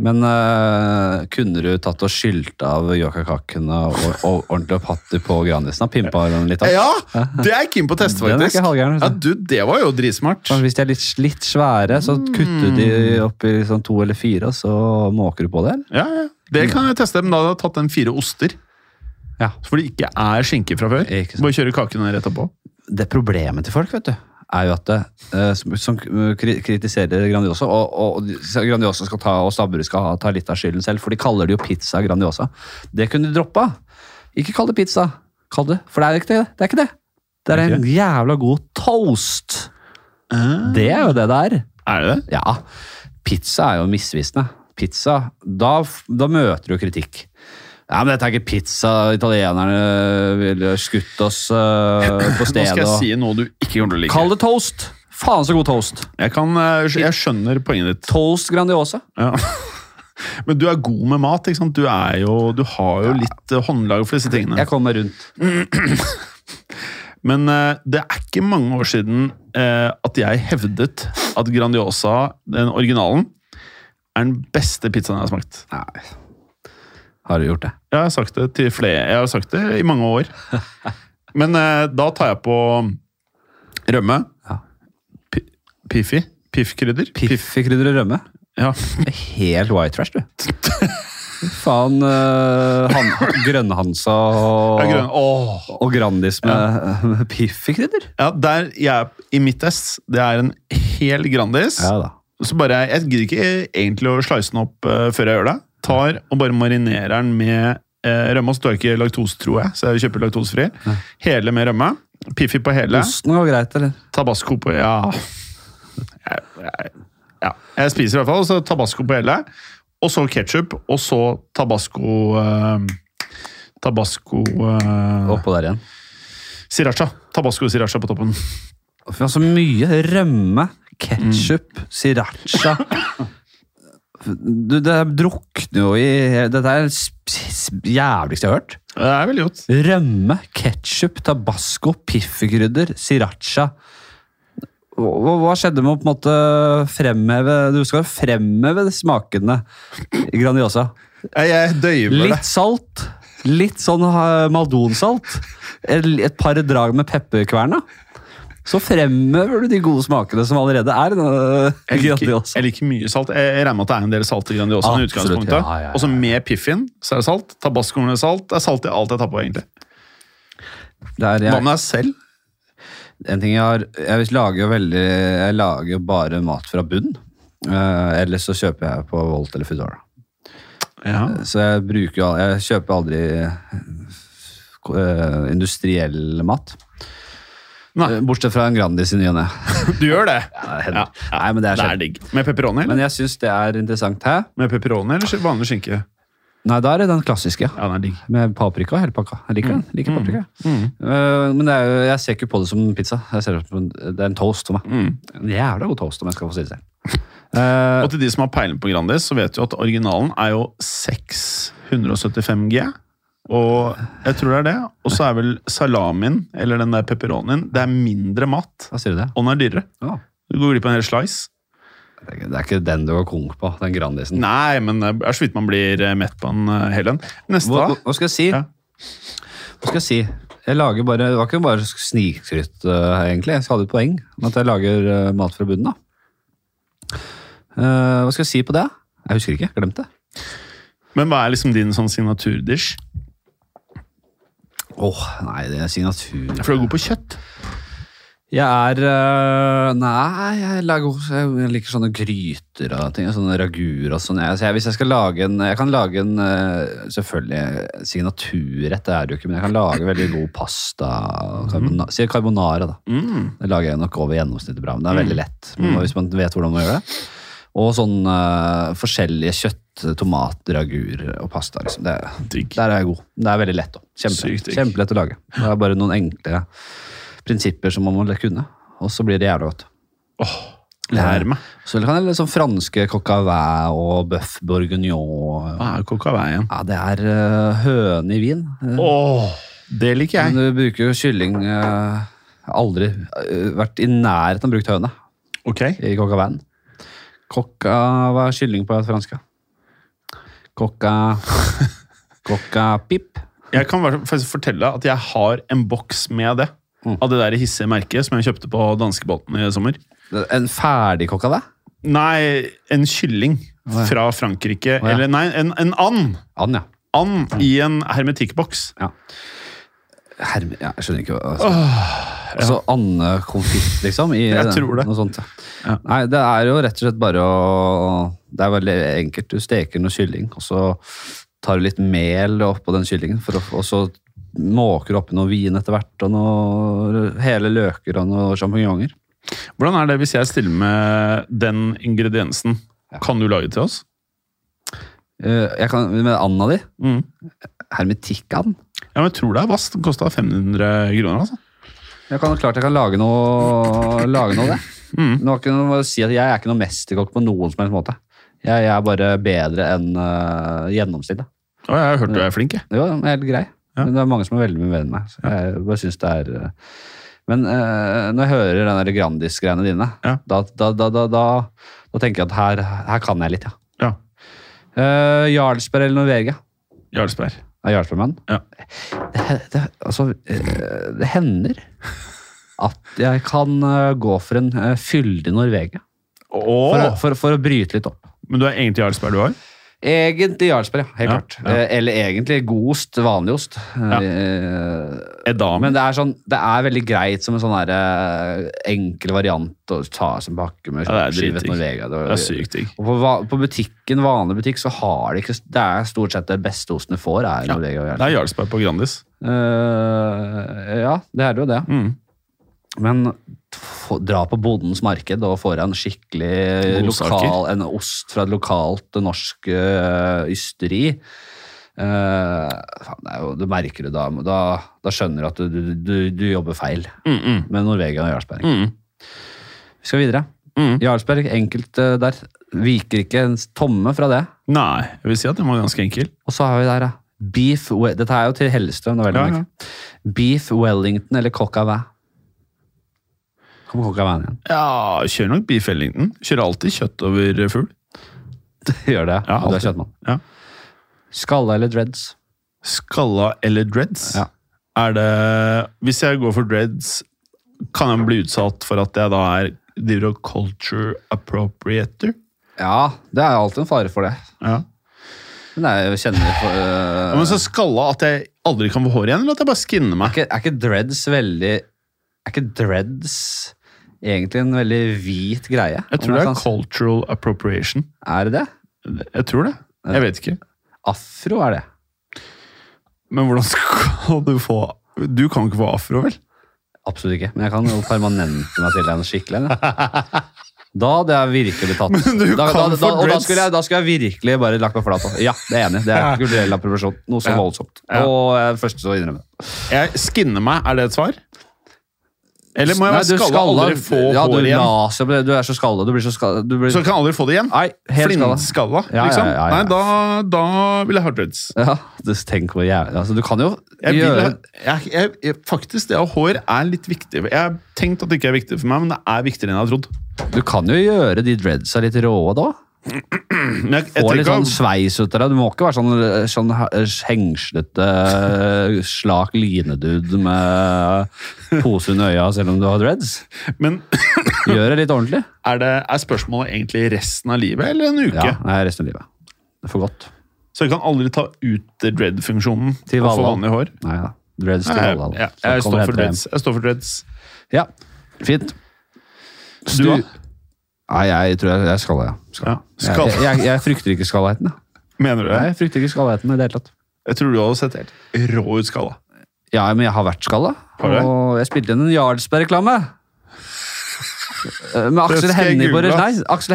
Men uh, kunne du tatt og skylt av yoghurtkakene og, og ordentlig opp hatt på Grandisen? og Pimpa den litt opp? Ja! Det er keen på å teste, faktisk. halvgæren. Ja, du, Det var jo dritsmart. Hvis de er litt, litt svære, så kutter de opp i sånn to eller fire, og så måker du på det? Ja, ja. Det kan jeg teste, men da hadde jeg tatt den fire oster. Ja. For det ikke er skinke fra før. Bare kjøre kakene rett oppå. det er problemet til folk, vet du, er jo at det, eh, som, som kritiserer Grandiosa, og, og Grandiosa skal ta, og Stabburet skal ha, ta litt av skylden selv, for de kaller det jo pizza Grandiosa. Det kunne de droppa. Ikke kall det pizza. Kall det, for det er ikke det. Det er ikke det. Det er Er en jævla god toast. Det er jo det det er. Er det det? Ja, pizza er jo misvisende. Pizza, da, da møter du kritikk. Ja, men dette er ikke pizza. Italienerne ville skutt oss uh, på Nå skal jeg si noe du ikke kommer til å like. Kall det toast! Faen så god toast. Jeg, kan, eh, jeg skjønner poenget ditt. Toast Grandiosa. Ja. Men du er god med mat. ikke sant? Du, jo, du har jo litt ja. håndlag for disse tingene. Jeg kommer rundt. Men eh, det er ikke mange år siden eh, at jeg hevdet at Grandiosa, den originalen, er den beste pizzaen jeg har smakt. Nei. Har du gjort det? Jeg har sagt det til flere. Jeg har sagt det i mange år. Men eh, da tar jeg på rømme. Ja. Pi- Piffi. Piffkrydder. Piff. Piffikrydder og rømme. Ja. Helt white trash, du. Faen uh, han, Grønnhansa og, Ja, grønn. Og Grandis med, med Piffikrydder. Ja, der jeg i mitt ess, det er en hel Grandis. Ja da. Så bare, Jeg gidder ikke egentlig å slice den opp uh, før jeg gjør det. Tar og bare marinerer den med eh, rømme. Og så tar jeg ikke laktose, tror jeg, så jeg kjøper laktosefri. Hele med rømme. Piffi på hele. Osten går greit, eller? Tabasco på Ja. Jeg, jeg, ja. jeg spiser i hvert fall. Så tabasco på hele. Og så ketsjup. Og så tabasco eh, Tabasco eh, Oppå der igjen. Siracha. Tabasco siracha på toppen. Fy, altså mye rømme, ketsjup, sriracha du, Det drukner jo i Dette er det jævligste jeg har hørt. Det er veldig godt. Rømme, ketsjup, tabasco, piffikrydder, sriracha. Hva, hva skjedde med å på en måte fremheve Du skal fremheve smakene i Grandiosa. Jeg, døyver det. Litt salt, litt sånn maldonsalt, et, et par drag med pepperkverna. Så fremhever du de gode smakene som allerede er uh, liker, Grandiosa. jeg liker mye salt. Jeg regner med at det er en del salt i Grandiosa. i utgangspunktet. ja, ja, ja. Og så med piffin så er det salt. Tabascoen er salt. Det er salt i alt jeg tar på, egentlig. Hva med deg selv? en ting jeg har Jeg lager veldig Jeg lager bare mat fra bunn. Uh, ellers så kjøper jeg på Volt eller Foodora. Ja. Så jeg bruker Jeg kjøper aldri uh, industriell mat. Nei. Eh, Bortsett fra en Grandis i ny og ne. Du gjør det? Ja, Nei, men det er Det er digg. Med pepperoni? Men jeg syns det er interessant. Hæ? Med pepperoni eller vanlig skinke? Nei, da er det den klassiske. Ja, den er digg. Med paprika og hele pakka. Jeg liker den. Jeg liker paprika. Mm. Uh, men det er jeg ser ikke på det som pizza. Det, som det er en toast for meg. Mm. En jævla god toast, om jeg skal få si det selv. Uh, Og til de som har peiling på Grandis, så vet du at originalen er jo 675 G. Og jeg tror det er det. Og så er vel salamien, eller den der pepperonien, det er mindre mat. hva sier du det? Og den er dyrere. Ja. Du går glipp av en hel slice. Det er ikke- det er ikke den du går konk på, den Grandisen. Nei, men det er så vidt man blir eh, mett på en hele. hel en. Neste, Hva, hva skal jeg si? Ja. Hva skal jeg si? Jeg lager bare, Det var ikke bare snikskryt, uh, egentlig. Jeg hadde et poeng med at jeg lager uh, mat fra bunnen. da. Uh, hva skal jeg si på det? Jeg husker ikke. Glemte det. Men hva er liksom din sånn signaturdish? Åh, nei, det er signatur For du er god på kjøtt. Jeg er øh, Nei, jeg, lager, jeg liker sånne gryter og ting. Sånne raguer og sånn. Så jeg, hvis jeg skal lage en Jeg kan lage en øh, Selvfølgelig signaturrett, det er det jo ikke, men jeg kan lage veldig god pasta. Carbona, Si carbonara, da. Mm. Det lager jeg nok over gjennomsnittet bra, men det er veldig lett. Hvis man vet hvordan man gjør det. Og sånn uh, forskjellige kjøtt, tomat, ragur og pasta. Liksom. Det, der er jeg god. Det er veldig lett òg. Sykt Kjempe, å lage. Det er bare noen enkle prinsipper som man må kunne, og så blir det jævlig godt. Åh, lær meg. Så kan jeg litt sånn franske coq og bøff bourguignon. Hva er coq igjen? Ja, det er uh, høne i vin. Oh, det liker Men jeg. du bruker jo kylling uh, Aldri vært i nærheten av brukt høne okay. i coq au Hva er kylling på fransk? Kokka au pip. Jeg kan faktisk fortelle at jeg har en boks med det. Mm. Av det der hissige merket som jeg kjøpte på danskebåten i sommer. En ferdig coq au? Nei, en kylling ja. fra Frankrike. Oh, ja. Eller nei, en, en and. And, ja. And i en hermetikkboks. ja. Herme, ja, jeg skjønner ikke hva altså. Altså andekonfitt, liksom? I, Jeg tror det. Noe sånt. ja. Ja. Nei, det er jo rett og slett bare å Det er veldig enkelt. Du steker noe kylling, og så tar du litt mel oppå den kyllingen, å, og så måker du oppi noe vin etter hvert, og noe hele løker og noe sjampinjonger. Hvordan er det hvis jeg stiller med den ingrediensen? Kan du lage til oss? Eh, Jeg kan, med anda di, Mm. hermetikkand Ja, men jeg tror det er vass. Den kosta 500 kroner. altså. Jeg kan klart jeg kan lage noe, lage noe av det. Mm. Nå kan jeg, si at Jeg er ikke noe mesterkokk på noen som helst måte. Jeg, jeg er bare bedre enn uh, gjennomsnittet. Å, jeg har hørt du er flink. jeg. Jo, jeg er helt grei. Ja. Men det er mange som er veldig mye bedre enn meg. Så jeg bare synes det er... eh, Men uh, når jeg hører den der Grandis-greiene dine, Ja. da, da, da, da tenker jeg at her, her kan jeg litt, ja. Ja. Uh, Jarlsberg eller Norvegia? Jarlsberg. Er Jarlsbergmann? Ja. Det, det, altså, det hender at jeg kan eh, gå for en eh, fyldig Norvegia. For, for, for å bryte litt opp. Men du er egentlig Jarlsberg du har? Egentlig Jarlsberg, ja. Helt Ja, klart. ja. Eh, Eller egentlig god ost, vanlig ost. Eh, Edam. Men det er, sånn, det er veldig greit som en sånn der, eh, enkel variant å ta som pakke med Ja, det er skivet. Norvegia. det er sykt digg. Og på, på butikken, vanlig butikk, så har de ikke Det er stort sett det beste osten du får, er Ja, Norvegia. og Det er Jarlsberg på Grandis. Uh, ja, det er jo det. Mm. Men dra på bondens marked og få deg en skikkelig lokal, en ost fra et lokalt norsk øh, ysteri. Uh, jo, du merker det da, men da, da skjønner du at du, du, du, jobber feil Mm, mm, med Norvegia og Jarlsberg. mm, Vi skal videre. mm. Jarlsberg, enkelt eh, der. Viker ikke en tomme fra det. Nei, jeg vil si at den var ganske enkel. Og så har vi der, ja. Beef, dette er jo til Hellstrøm. Ja, ja. Beef Wellington eller coq? Kommer au vin igjen. Ja, kjører nok Beef Ellington. Kjører alltid kjøtt over fugl. Gjør det, Ja, og du er kjøttmann. Ja. Skalla eller dreads? Skalla eller dreads? Ja. Er det Hvis jeg går for dreads, kan jeg bli utsatt for at jeg da er driver og culture appropriator? Ja, det er alltid en fare for det. Ja. Men er, jeg kjenner for, Ja, Men så skalla at jeg aldri kan få hår igjen, eller at jeg bare skinner er, meg? ikke, er ikke dreads veldig Er ikke dreads egentlig en veldig hvit greie? Jeg tror det er cultural appropriation. Er det det? Jeg tror det. Jeg vet ikke. Afro er det. Men hvordan skal du få Du kan ikke få afro, vel? Absolutt ikke. Men jeg kan jo permanente meg til en skikkelig en. Da hadde jeg virkelig blitt tatt. Men du da, da, kan da, få og da skulle, jeg, da skulle jeg virkelig bare lagt meg flat. Ja, det er enig. Det er kulturell appropriasjon. Noe så voldsomt. Og jeg er den første til å innrømme det. Jeg skinner meg, er det et svar? Eller må jeg være skalla og aldri få ja, hår du igjen? laser det. Du er så skalla. Du blir så skalla. Du blir, Så kan aldri få det igjen? Nei. Flintskalla, Ja, ja, liksom? ja, ja. Nei, da, da vil jeg ha dreads. Ja, du, tenk hvor jævlig altså, Du kan jo Jeg gjøre jeg, jeg, jeg, faktisk, det å ha hår er litt viktig. Jeg har tenkt at det ikke er viktig for meg, men det er viktigere enn jeg har trodd. Du kan jo gjøre de dreadsa litt råe da. Jeg, jeg Få litt sånn sveis ut av deg. Du må ikke være sånn, sånn hengslete, slak linedude med pose under øya selv om du har dreads. Men Gjør det litt ordentlig. er, det, er spørsmålet egentlig resten av livet eller en uke? Ja, nei, resten av livet. Det er for godt. Så jeg kan aldri ta ut dread-funksjonen Til og få vanlig hår? Nei da. Dreads til Nei, Valhall. ja, jeg, jeg, står dreads. jeg står for dreads. Ja, fint. Du, da? Nei, jeg tror jeg, jeg skal det, ja. Skal. Ja, Jeg, jeg, jeg, frykter ikke skallheten. Mener du det? Nei, Jeg frykter ikke skallheten i det hele tatt. Jeg tror du hadde sett helt rå ut skalla. Ja, men jeg har vært skalla. Har du? Og jeg spilte inn en Jarlsberg-reklame. Eh, Med Aksel Hennie på,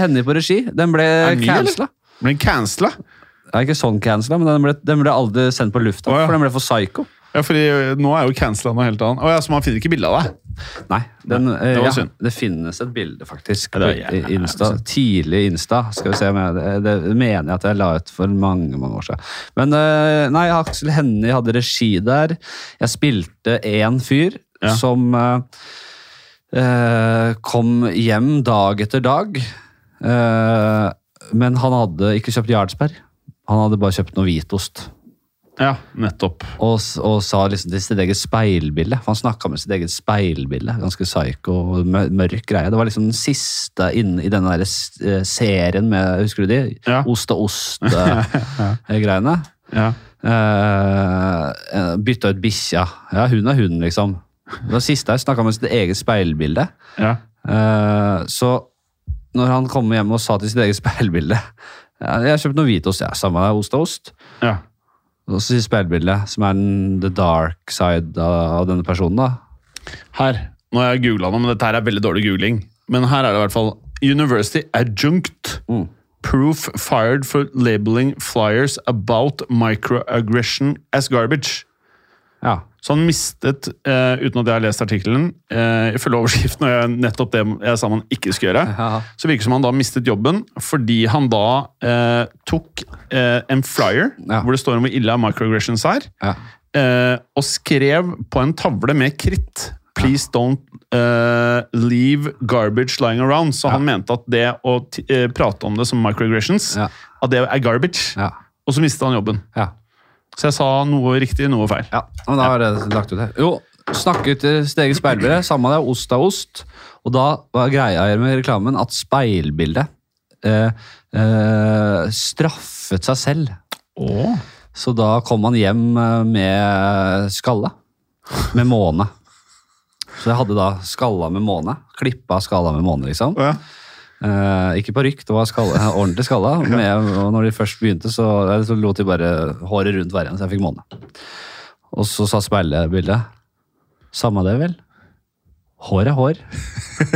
Henni på regi. Den ble cancela. Ble den cancela? Ja, ikke sånn cancela, men den ble, den ble aldri sendt på lufta. oh, ja. For den ble for psycho. Ja, fordi nå er jo cancela noe helt annet. Å ja, Så man finner ikke bilde av deg? Nei, den, Nei, eh, det ja, det finnes et bilde, faktisk. På Insta, tidlig Insta. Skal vi se om jeg, det, det mener jeg at jeg la ut for mange mange år siden. Men eh, nei, Aksel Hennie hadde regi der. Jeg spilte én fyr Ja. som eh, eh, kom hjem dag etter dag. Eh, men han hadde ikke kjøpt Jarlsberg. Han hadde bare kjøpt noe hvitost. Ja, nettopp. Og, og sa liksom til sitt eget speilbilde. For han snakka med sitt eget speilbilde. Ganske psycho og mørk greie. Det var liksom den siste inne i denne der eh, serien med Husker du de? Ja. Ost og ost-greiene. Ja. Uh, bytta ut bikkja. Ja, hun er hun, liksom. Det var siste jeg Snakka med sitt eget speilbilde. ja. Eh, så når han kom hjem og sa til sitt eget speilbilde ja, 'Jeg har kjøpt noe hvitost, ja, samme med ost og ost'. ja. Og i speilbildet, som er den the dark side av, av denne personen, da. Her. Nå har jeg googla noe, men dette her er veldig dårlig googling. Men her er det i hvert fall University adjunct. Mm. Proof fired for labeling flyers about microaggression as garbage. Ja. Så han mistet, eh, uten at jeg har lest artikkelen, eh, ifølge overskriften, og jeg, nettopp det jeg sa man ikke skulle gjøre, Ja. så virker det som han da mistet jobben fordi han da eh, tok eh, en flyer Ja. hvor det står om hvor ille microaggressions er, Ja. eh, og skrev på en tavle med kritt Please don't eh, leave garbage lying around. Så han mente at det å eh, prate om det som microaggressions, at det er garbage. Ja. Og så mistet han jobben. ja. Så jeg sa noe riktig, noe feil. ja. men da har jeg lagt ut det. Jo, snakket til sitt eget speilbilde. Samme det, ost er ost. Og da var greia her med reklamen at speilbildet eh, eh, straffet seg selv. Åh. Så da kom han hjem eh, med skalle. Med måne. Så jeg hadde da skalla med måne. Klippa skalla med måne, liksom. Ja. Eh, ikke parykk, det var skalla, ordentlig skalla. Med, og når de først begynte, så, eh, så lot de bare håret rundt hver en, så jeg fikk måne. Og så sa speilbildet Samme det, vel? Hår er hår.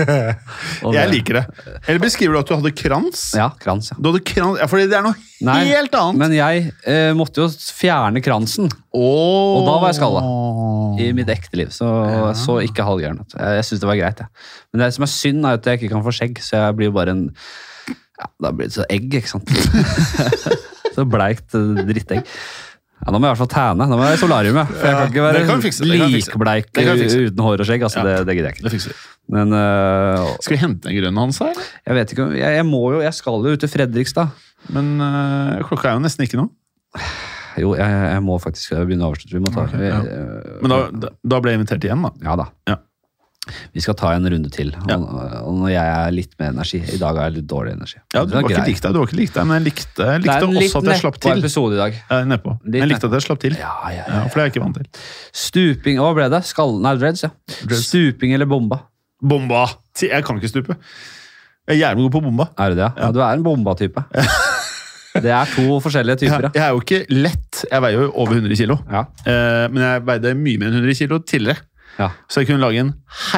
Jeg liker det. Eller beskriver du at du hadde krans? Ja, krans, ja. Du hadde krans, ja, fordi det er noe Nei, helt annet. Men jeg eh, måtte jo fjerne kransen og da var jeg skalla. i mitt ekte liv. Så, så ikke halvgæren. Jeg, jeg syns det var greit, Ja. Men det som er synd, er at jeg ikke kan få skjegg, så jeg blir jo bare en ja, Da blir det så egg, ikke sant. så bleikt eh, drittegg. Ja, nå må jeg i hvert fall tæne. Nå må jeg i solariumet. For jeg kan ikke være kan fikse, likbleik uten hår og skjegg. Altså, Ja. det, det gidder jeg ikke. Det. Men uh, Skal vi hente en grønn hans her? jeg vet ikke jeg, jeg må jo Jeg skal jo ut til Fredrikstad. Men uh, klokka er jo nesten ikke noe. Jo, jeg, jeg må faktisk begynne å avslutte. Vi må ta okay, ja. øh, Men da, da ble jeg invitert igjen, da. Ja da. Ja. Vi skal ta en runde til. Ja. og når jeg er litt med energi I dag har jeg litt dårlig energi. Ja, Du var ikke likt deg, du var ikke likt deg, men jeg likte, jeg likte litt også at jeg slapp til. episode i dag. Ja, nedpå. Men jeg likte at jeg slapp til. Ja, ja, Ja, ja. for det er jeg ikke vant til. Stuping Hva ble det? Skall... Nei, dreads, ja. Dreads. Stuping eller bomba? Bomba! Jeg kan ikke stupe. Jeg er jævlig god på bomba. Er det det? Ja, du er en bomba-type. det er to forskjellige typer, ja. jeg er jo ikke lett. Jeg veier jo over 100 kilo. ja. Eh, men jeg veide mye mer enn 100 kilo tidligere. Ja. Så jeg kunne lage en.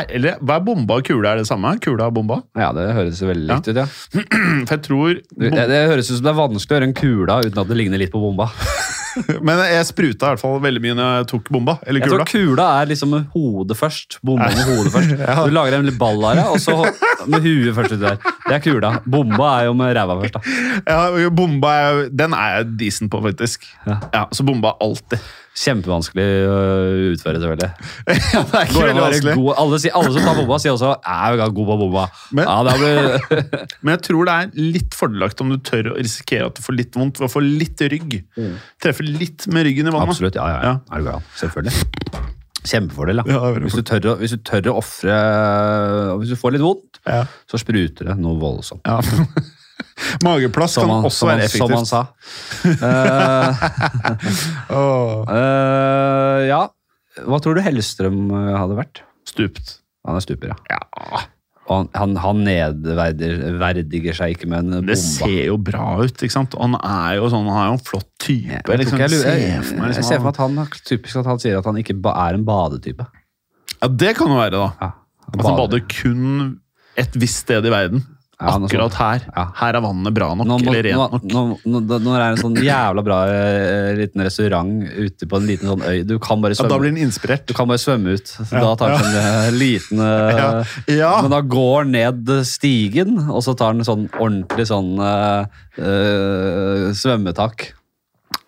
Eller hva er bomba og kule? Er det samme? Kula og bomba? ja, det høres veldig likt Ja. ut, ja. For jeg tror bom... det, det høres ut som det er vanskelig å gjøre en kula uten at det ligner litt på bomba. Men jeg spruta i hvert fall veldig mye når jeg tok bomba. Eller kula. Jeg tror kula er liksom med hodet først. Bomba med hodet først. Ja. Du lager en ball av det, og så med huet først uti der. Det er kula. Bomba er jo med ræva først, da. Ja, bomba er, den er jeg decent på, faktisk. Ja. Ja, Så bomba alltid. Kjempevanskelig å utføre, selvfølgelig. ja, det er ikke veldig vanskelig. god- Alle, alle som tar bomba, sier også jeg er god på bomba. Men- ja, det blir, Men jeg tror det er litt fordelaktig om du tør å risikere at du får litt vondt ved å få litt rygg. Treffe litt med ryggen i vannet. Absolutt. Ja, ja, ja. Er du gal? Selvfølgelig. Kjempefordel, da. Ja, hvis, du tør å, hvis du tør å ofre Hvis du får litt vondt, Ja. så spruter det noe voldsomt. Ja. Mageplass Som kan han, også som, være effektivt. som han effektivt. sa. Eh, Åh. eh, ja. Hva tror du Hellstrøm eh, hadde vært? Stupt. Han er stuper, ja. Han, han, han nedverdiger seg ikke med en bomba. Det ser jo bra ut, ikke sant? Han er jo sånn, han er jo en flott type. Jeg, liksom. jeg, lurer- ser jeg, for meg jeg liksom, ser for meg at han typisk at han sier at han ikke er en badetype. Ja, det kan jo være, da. Ja, At han bader kun et visst sted i verden. Ja, Akkurat her. Ja. Her er vannet bra nok, Nå, må, eller nå, rent nok. nå, nå, nå er det en sånn jævla bra uh, liten restaurant ute på en liten sånn øy. Du kan bare Ja, da blir den inspirert. du kan bare svømme ut. Så Ja, Da tar den en eh, liten uh, Ja. Ja. Men da går ned stigen, og så tar den sånn ordentlig sånn uh, svømmetak.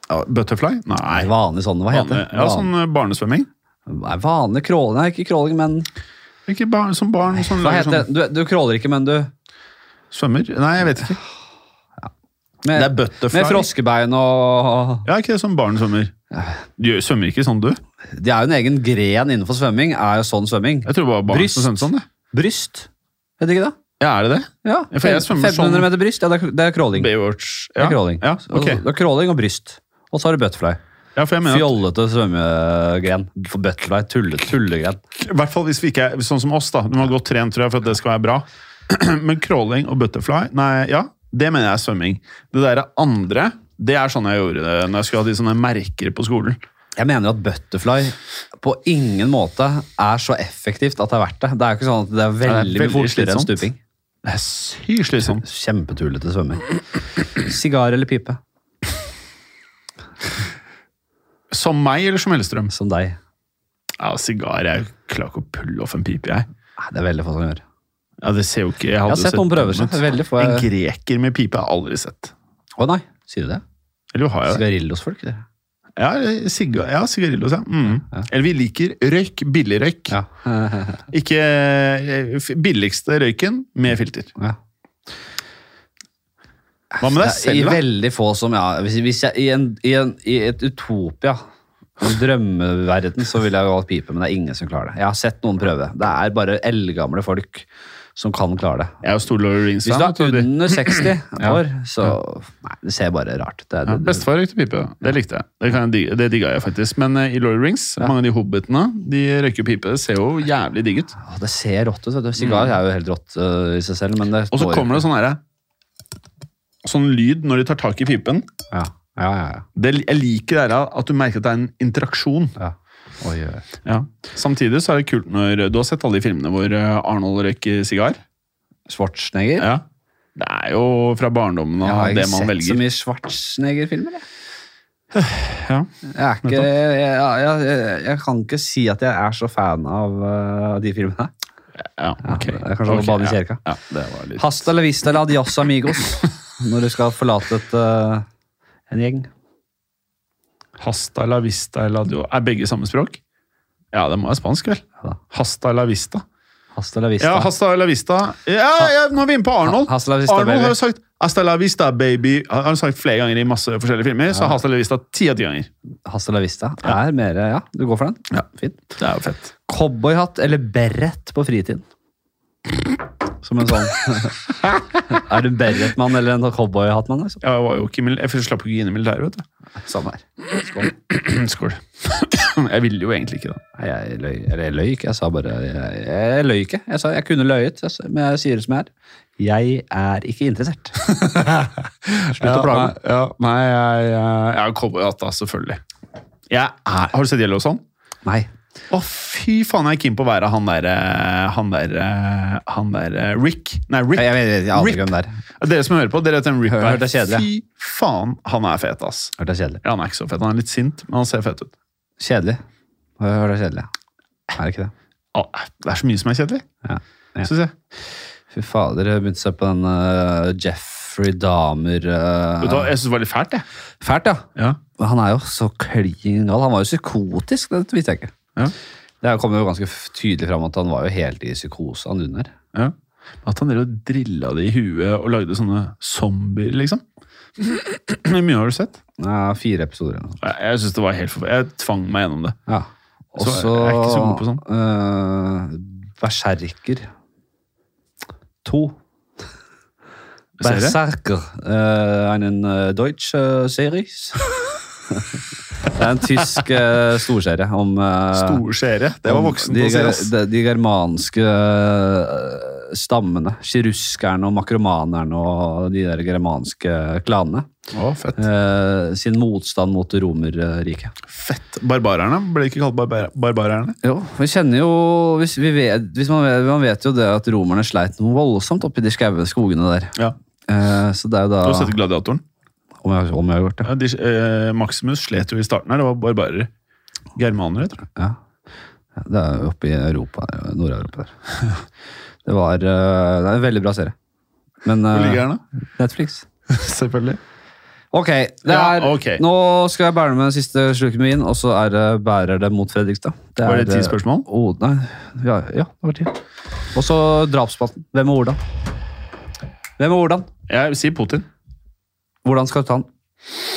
Butterfly? Nei. Vanlig sånn, hva heter det? ja, sånn barnesvømming. Nei, vanlig crawling, nei, ikke crawling, men Ikke barn, som barn Sånn, Hva heter det? Du, du crawler ikke, men du sånn svømmer? Nei, jeg vet ikke. Med, Det er butterfly. med froskebein og Ja, ikke det som barn svømmer. Du svømmer ikke sånn, du? Det er jo en egen gren innenfor svømming. er jo sånn svømming. Jeg tror bare barn Bryst. som svømmer sånn. det. Bryst. Vet ikke det? Ja, er det det? Ja, Ja, for jeg svømmer 1500 sånn- meter bryst, ja, det er, det er crawling. Baywatch. Det er crawling. ja okay. Det er crawling og bryst. Og så har du butterfly. Ja, for jeg mener at, Fjollete svømmegren. For butterfly, tulle, tullegren. I hvert fall hvis vi ikke er sånn som oss, da. Du må ha godt trent tror jeg, for at det skal være bra. Men crawling og butterfly, nei, ja, det mener jeg er svømming. Det der andre, det er sånn jeg gjorde det når jeg skulle ha de sånne merker på skolen. Jeg mener at butterfly på ingen måte er så effektivt at det er verdt det. Det er jo ikke sånn at det er veldig, veldig mye fortere enn stuping. Det er sykt slitsomt. Kjempetullete svømming. Sigar eller pipe? Som meg eller som Hellstrøm? Som deg. Ja, sigar. Jeg klarer ikke å pulle off en pipe, jeg. Det er veldig få som gjør. Ja, det ser jo ikke Jeg, Jeg har sett noen prøver seg. Veldig få. En greker med pipe har jeg aldri sett. Å nei, sier du det? Eller har jeg det? Sigarillos-folk? det. Ja, sigar, ja sigarillos, ja. Mm. Ja. Eller vi liker røyk. Billig røyk. Ja. Ikke eh, billigste røyken med filter. ja. Hva med deg Det i selv, da? veldig få som ja, Hvis, hvis jeg i, en, i, en, I et utopia, en drømmeverden, så ville jeg jo valgt pipe, men det er ingen som klarer det. Jeg har sett noen prøve. Det er bare eldgamle folk som kan klare det. Jeg er jo stor Lord Hvis du er under 60 år, så Nei, det ser bare rart ut. Det, Ja, Bestefar røykte pipe. Det likte jeg. Det, kan jeg det digga jeg faktisk. Men eh, i Lord of Rings, mange av de hobbitene de røyker pipe. Det ser jo jævlig digg ut. Ja, det ser rått ut. Sigar er jo helt rått uh, i seg selv, men det Og så kommer det sånn herre Sånn lyd når de tar tak i pipen. Ja, ja, ja. ja. Det, jeg liker det at du merker at det er en interaksjon. ja. Oi, oi. Ja. Samtidig så er det kult når Du har sett alle de filmene hvor eh, Arnold røyker sigar? Schwarzenegger? Ja. Det er jo fra barndommen Jeg har ikke man sett så mye Schwarzenegger-filmer. jeg. Ja. Jeg, er ikke, jeg, jeg, jeg, jeg kan ikke si at jeg er så fan av uh, de filmene. Ja, ok. det er kanskje okay, Ok, bade i ja. kirka. Ja, det var litt... Hasta la vista la dios amigos når du skal forlate et, uh, en gjeng. Hasta la vista la dio. Er begge samme språk? Ja, det må være spansk, vel? Ja. Hasta la vista. Hasta la vista. Ja, hasta la vista. Ja, ja, nå er vi inne på Arnold. Ha- vista, Arnold baby. har jo sagt hasta la vista, baby. Han har sagt flere ganger i masse forskjellige filmer, så hasta la vista ti av ti ganger. Hasta la vista er mer Ja, du går for den? Ja. Fint. Det er jo fett. Cowboyhatt eller beret på fritiden? Som en sånn Er du beretmann eller en cowboyhattmann? Liksom? Jeg var jo ikke mil- jeg slapp ikke inn i militæret, vet du. Samme her. Skål. Skål. Jeg ville jo egentlig ikke det. Jeg løy, eller jeg løy ikke, jeg sa bare Jeg, jeg løy ikke. Jeg sa jeg kunne løyet, men jeg sier det som jeg er. Jeg er ikke interessert. Slutt å plage meg. Ja, nei jeg, jeg, jeg har cowboyhatt, da, selvfølgelig. Jeg er, har du sett Yellowstone? Nei. Å, fy faen, jeg er keen på å være han der Han der, Han der Rick. Nei, Rick. Jeg, jeg, jeg, jeg Rip. ikke hvem det er. Dere som hører på, dere vet hvem Rip Hør- er. hørt. Fy faen, han er fet, ass. Hørte det kjedelig. Ja, han er ikke så fet. Han er litt sint, men han ser fet ut. Kjedelig. Hørte det kjedelig. Er det ikke det? Å, det er så mye som er kjedelig, Ja. ja. syns jeg. Fy fader, jeg begynte å se på den uh, Jeffrey Dahmer uh, du Jeg syns det var litt fælt, jeg. Fælt, ja. Ja. Han er jo så klin gal. Han var jo psykotisk, det visste jeg ikke. Ja. Det kom jo ganske tydelig fram at han var jo helt i psykose, han under. ja. At han drev og drilla det i huet og lagde sånne zombier, liksom. Hvor mye har du sett? Ja, fire episoder. Jeg, jeg synes det var helt for... Jeg tvang meg gjennom det. Ja. Og Så jeg er ikke så god på sånn. eh, Berserker 2. Berserker. Uh, en uh, Deutsch uh, Series. det er en tysk uh, storserie om uh, Storserie? Det var voksen de, de, de germanske uh, stammene. Kiruskerne og makromanerne og de der germanske klanene. Å, fett. Sin motstand mot Romerriket. Fett. Barbarerne? Ble de ikke kalt barbar barbarerne? Jo, vi kjenner jo hvis vi vet, hvis man, vet, man vet jo det at romerne sleit noe voldsomt oppi de skaue skogene der. Ja. Så det er jo da Du har sett Gladiatoren? Om, jeg, om jeg har gjort det. Ja, de, eh, Maximus slet jo i starten her. Det var barbarer. Germanere, tror jeg. Ja. Det er oppe i Europa, Nord-Europa der. Det var eh, Det er en veldig bra serie. Men Hvor eh, ligger den, da? Netflix. Selvfølgelig. Ok, det Ja, er, ok. nå skal jeg bære med den siste sluken min, og så er det bærer det mot Fredrikstad. Var det ti spørsmål? Oh, nei, ja, ja, det var ti. Og så drapsplaten. Hvem er hvordan? Hvem er hvordan? Jeg sier Putin. Hvordan skal du ta han?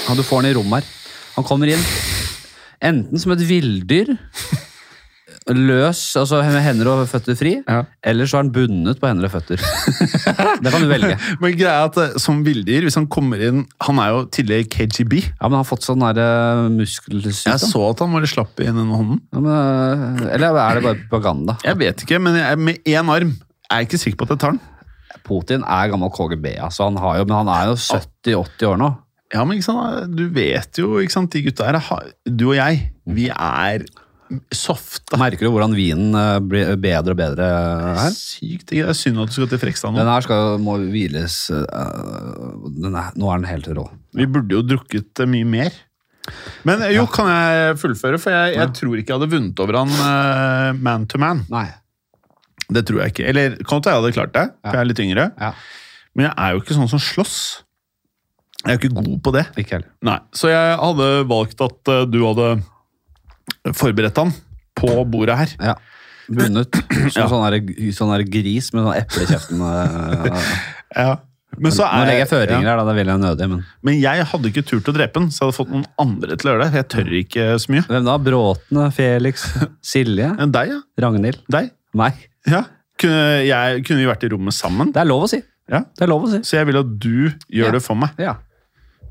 Ja, du får han i rommet her. Han kommer inn enten som et villdyr, løs, altså med hender og føtter fri, Ja. eller så er han bundet på hender og føtter. det kan du velge. Men greia er at eh, som villdyr, hvis han kommer inn Han er jo tidligere KGB. Ja, men han har fått sånn der eh, muskelsykdom. Jeg så at han bare slapp inn den hånden. Ja, men, eh, eller er det bare propaganda? Jeg vet ikke, men jeg, med én arm er jeg ikke sikker på at jeg tar den. Putin er gammel KGB, altså han har jo, men han er jo 70-80 år nå. Ja, men Du vet jo, ikke sant, de gutta her Du og jeg, vi er softe. Merker du hvordan vinen eh, blir bedre og bedre her? Sykt. Det er synd at du skal til Frekstad nå. Den her skal, må hviles eh, den er, Nå er den helt rå. Vi burde jo drukket eh, mye mer. Men jo, jo, kan jeg fullføre? For jeg, jeg tror ikke jeg hadde vunnet over han man to man. Nei. Det tror jeg ikke. Eller kan hende jeg hadde klart det, for jeg er litt yngre. Ja, Men jeg er jo ikke sånn som slåss. Jeg er jo ikke god på det. ikke heller. Nei, Så jeg hadde valgt at eh, du hadde forberedt han på bordet her. Ja. Bundet som Ja. sånn, der, sånn der gris med sånn eple i kjeften. eh. Ja. Men, så er, Nå er, legger jeg føringer ja. her, da. Det vil jeg nødig. Men Men jeg hadde ikke turt å drepe den, så jeg hadde fått noen andre til å gjøre det. Jeg tør ikke så mye. hvem da? Bråten? Felix? Silje? Deg, ja. Ragnhild? Deg. Meg? Ja. Kunne, jeg, kunne vi vært i rommet sammen? Det er lov å si. Ja. Det er lov å si. Så jeg vil at du gjør Ja. det for meg. Ja.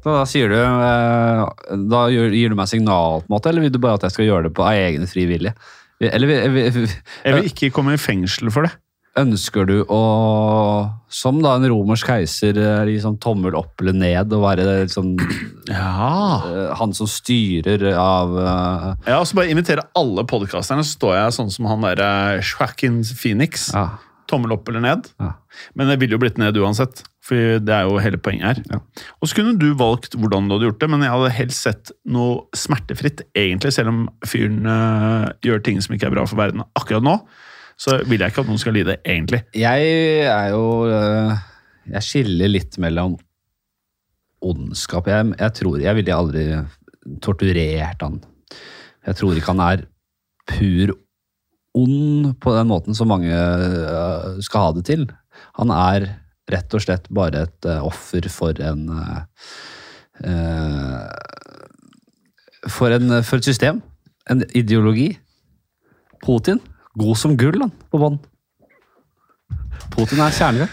Så da sier du eh, Da gir du meg signal, på en måte, eller vil du bare at jeg skal gjøre det på egen fri vilje? Eller vil- vil- Jeg vil ikke komme i fengsel for det. Ønsker du å, som da en romersk keiser, eh, liksom tommel opp eller ned, og være liksom Ja. eh, han som styrer av uh... Ja, og så bare invitere alle podkasterne, så står jeg sånn som han derre Joaquin Phoenix. Ja. Tommel opp eller ned. Ja. Men det ville jo blitt ned uansett. For det er jo hele poenget her. Og så kunne du valgt hvordan du hadde gjort det, men jeg hadde helst sett noe smertefritt, egentlig, selv om fyren øh, gjør ting som ikke er bra for verden akkurat nå. Så vil jeg ikke at noen skal lide, egentlig. Jeg er jo eh, Jeg skiller litt mellom ondskap. Jeg, jeg tror Jeg ville aldri torturert han. Jeg tror ikke han er pur ond på den måten som mange eh, skal ha det til. Han er rett og slett bare et eh, offer for en for, en, for et system. En ideologi. Putin. God som gull, han, på bånn. Putin er kjerneved.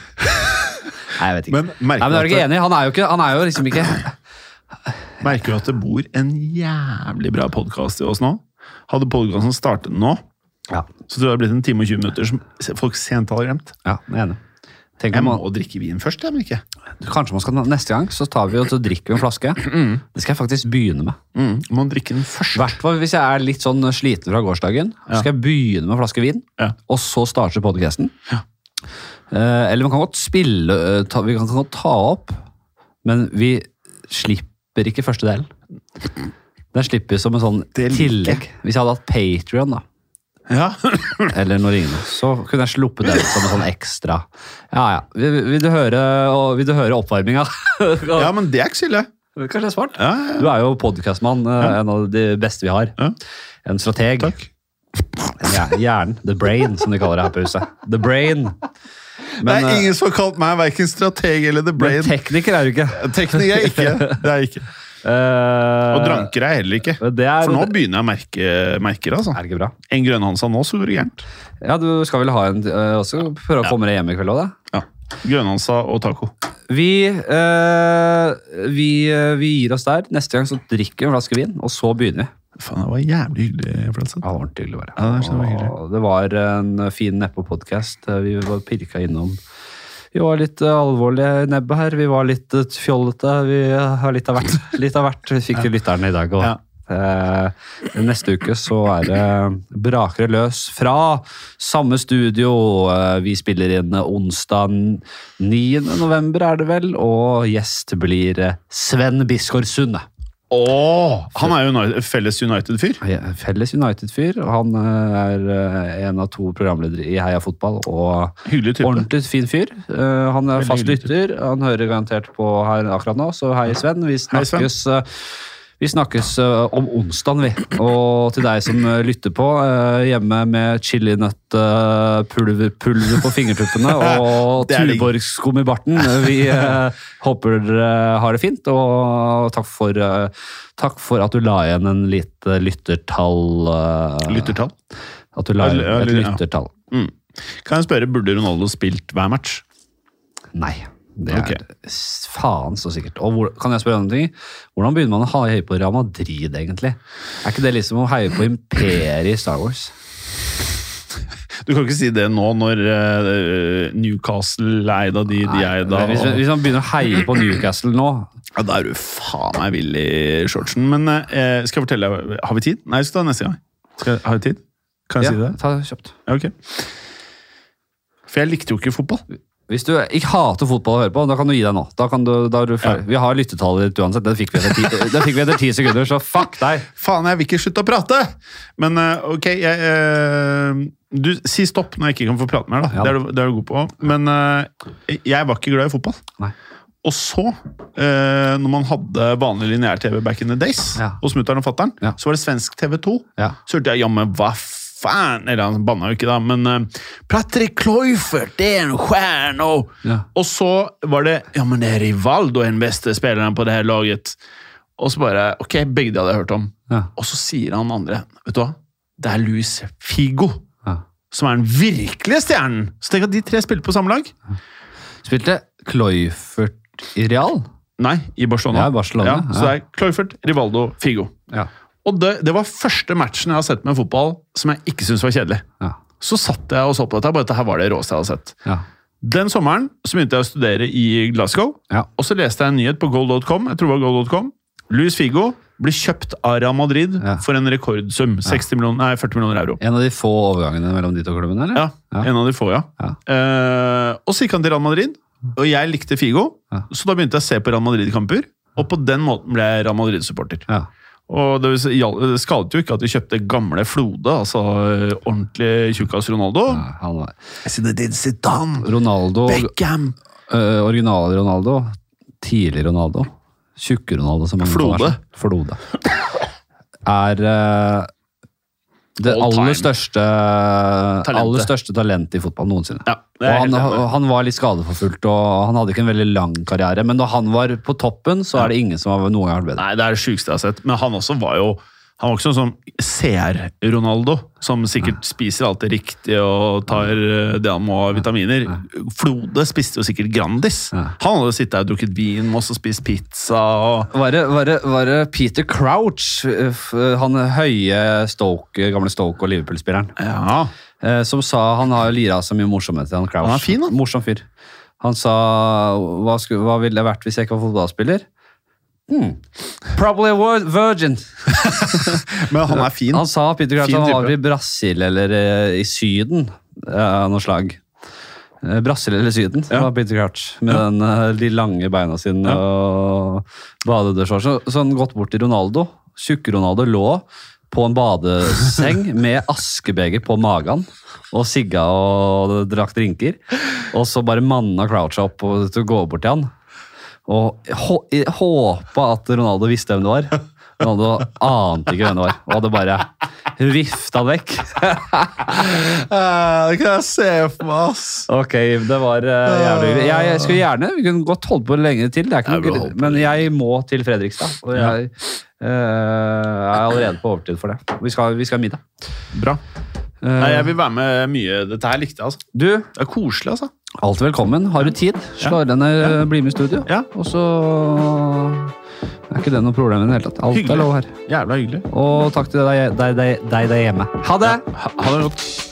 Nei, jeg vet ikke. Men Nei, men er du ikke enig? Han er jo, ikke, han er jo liksom ikke merker du at det bor en jævlig bra podkast i oss nå? Hadde podkasten startet nå, Ja, så tror jeg det hadde blitt en time og 20 minutter som folk sent hadde glemt. ja jeg er enig. Tenk Jeg må man, drikke vin først, jeg, men ikke. kanskje man skal Neste gang så tar vi og så drikker vi en flaske. Det skal jeg faktisk begynne med. Mm, må drikke den først. Hvertfall, hvert hvis jeg er litt sånn sliten fra gårsdagen. Så skal jeg begynne med en flaske vin, Ja. og så starte podkasten. Ja. Eh, eller man kan godt spille eh, ta, Vi kan godt ta opp, men vi slipper ikke første delen. Den slipper som en sånn tillegg. Hvis jeg hadde hatt Patrion, da, Ja. eller noe lignende, så kunne jeg sluppet den som en sånn ekstra. Ja, ja. Vil, vil, du, høre, vil du høre oppvarminga? ja, men det er ikke så ille. Kanskje det er smart? Ja, ja, Du er jo podcastmann, eh, en av de beste vi har. En strateg. Takk. Ja, hjernen. The brain, som de kaller det her på huset. The brain. det er eh, ingen som har kalt meg verken strateg eller the men brain. tekniker er du ikke. Tekniker er ikke. Det er ikke. Eh, Og dranker er jeg heller ikke. Er, For nå begynner jeg å merke merker. altså. er det ikke bra. En Grønhansa nå, så går det gærent. Ja, du skal vel ha en uh, også prøve å ja. komme deg hjem i kveld òg, da? Ja. Grønhansa og taco. Vi, uh, vi, vi gir oss der. Neste gang så drikker vi en flaske vin, og så begynner vi. Faen, det var jævlig hyggelig. Flatseth. Ja, det var ordentlig hyggelig å være Ja, det. Det var en fin Neppe-podkast. Vi var pirka innom Vi var litt eh, alvorlige i nebbet her. Vi var litt eh, fjollete. Vi har litt av hvert. Litt av hvert. Vi fikk til lytterne i dag. òg. Ja. eh, neste uke så er det Brakere løs fra samme studio. Eh, vi spiller inn onsdag 9. november, er det vel, og gjest blir eh, Sven Bisgaard Sunde. Åh, han er jo United, felles United-fyr. Ja, Felles United-fyr. Han eh, er eh, en av to programledere i Heia Fotball. og. Ordentlig fin fyr. Eh, Han er fast lytter. Han hører garantert på her akkurat nå, så hei, Sven. Vi Hei, Sven. Vi snakkes eh, om onsdagen, vi. Og til deg som eh, lytter på, eh, hjemme med chilinøttpulver pulver på fingertuppene og. Tuborgskum i barten. Vi håper dere har det fint, og takk for, takk for at du la igjen en lite lyttertall. Lyttertall. At du la igjen et ja. lyttertall. Mm. Kan jeg spørre, burde Ronaldo spilt hver match? Nei. Det er okay. faen så sikkert. Og hvor, kan jeg spørre om ting? Hvordan begynner man å heie på Real Madrid, egentlig? Er ikke det liksom å heie på imperiet i Star Wars? Du kan ikke si det nå når eh, Newcastle er eid av de de er eid av. hvis, hvis man begynner å heie på Newcastle nå Ja, Da er du faen meg vill i shortsen. Men eh, skal jeg fortelle Har vi tid? Nei, vi skal ta neste gang. Skal, har vi tid? Kan jeg si det? Ja, ta det kjapt. Ja, ok. For jeg likte jo ikke fotball. Hvis du ikke hater fotball å høre på, da kan du gi deg nå. Da kan du, da du ja. Vi har lyttetallet ditt uansett. Det fikk fikk vi etter ti sekunder, så fuck deg! Faen, jeg vil ikke slutte å prate! Men eh, ok, jeg eh, Du, si stopp når jeg ikke kan få prate mer, da. Ja. Det, er du, det er du god på. Men eh, jeg var ikke glad i fotball. Nei. Og så, når man hadde vanlig lineær-TV back in the days, Ja. hos mutter'n og fatter'n, Ja. så var det svensk TV2. Ja. Så hørte jeg jammen hva faen Eller han banna jo ikke, da, men uh, Patrick Kluivert, det er en stjerne! Og, Ja. og så var det Ja, men det er Rivaldo den beste spilleren på det her laget. Og så bare Ok, begge de hadde jeg hørt om. Ja. Og så sier han andre Vet du hva? Det er Luis Figo Ja. som er den virkelige stjernen. Så tenk at de tre spilte på samme lag. Spilte Kloifert i Real? Nei, i Barcelona. Ja, Barcelona, Ja, så det er Kloifert, Rivaldo, Figo. Ja. Og det, det var første matchen jeg har sett med fotball som jeg ikke syntes var kjedelig. Ja. Så satt jeg og så på dette, bare dette her var det råeste jeg hadde sett. Ja. Den sommeren så begynte jeg å studere i Glasgow, Ja. og så leste jeg en nyhet på goal.com. jeg tror det var goal.com. Luis Figo blir kjøpt av Real Madrid for en rekordsum. 60 millioner, nei, 40 millioner euro. En av de få overgangene mellom de to klubbene, eller? Ja, Ja. En av de få, ja. Eh, og så gikk han til Real Madrid, og jeg likte Figo, så da begynte jeg å se på Real Madrid-kamper. Og på den måten ble jeg Real Madrid-supporter. Ja. Og det, skadet jo ikke at de kjøpte gamle Flode, altså eh, ordentlig tjukkas Ronaldo. Ja, han var Zinedine Zidane, Ronaldo, Beckham Uh, originale Ronaldo, tidlig Ronaldo, tjukke Ronaldo som Flode. Flode. Er øh, det aller største, aller største talentet i fotball noensinne. Ja, han, han var litt skadeforfulgt, og han hadde ikke en veldig lang karriere. Men da han var på toppen, så er det ingen som har noen gang vært bedre. Nei, det er det sjukeste jeg har sett. Men han også var jo han var ikke sånn som CR-Ronaldo, som sikkert spiser alt det riktige og tar eh, det han må av vitaminer. Flode spiste jo sikkert Grandis. Nei. Han hadde sittet der og drukket vin med oss og spist pizza. og... Var det, var, det, var det Peter Crouch, øh, han høye Stoke, gamle Stoke og Liverpool-spilleren, Ja, eh, som sa Han har lira så mye morsomheter, han Crouch. Han er fin, han. Morsom fyr. Han sa hva, skulle, hva ville det vært hvis jeg ikke var fotballspiller? Hmm. Probably a virgin. Men han er fin. Han sa Peter Crouch han var i Brasil eller eh, i Syden eh, av noe slag. Eh, Brasil eller Syden, Ja. var Peter Crouch. Med Ja. den, eh, de lange beina sine Ja. og badedørshorts. Så, så han gått bort til Ronaldo. Tjukke-Ronaldo lå på en badeseng med askebeger på magen og sigga og drakk drinker. Og så bare manna Crouch opp og- til å gå bort til han. Og hå- håpa at Ronaldo visste hvem det var. Ronaldo ante ikke hvem det var, og hadde bare vifta han vekk. det kan jeg se for meg, ass. Ok, det var uh, jævlig hyggelig. Jeg, jeg skulle gjerne, Vi kunne godt holdt på lenge til, det er ikke noe, på men jeg må til Fredrikstad. Og jeg eh, er allerede på overtid for det. Vi skal, vi skal ha middag. Bra. Eh, Nei, jeg vil være med mye. Dette her likte jeg, altså. du, Det er koselig, altså. Alltid velkommen. Har du tid, slå deg ned, bli med i studio. Ja. Og så er ikke det noe problem i det hele tatt. Alt Hyggelig. er lov her. Jævla hyggelig. Og takk til deg, deg, deg, deg der hjemme. Ha det! Ha, ha det godt.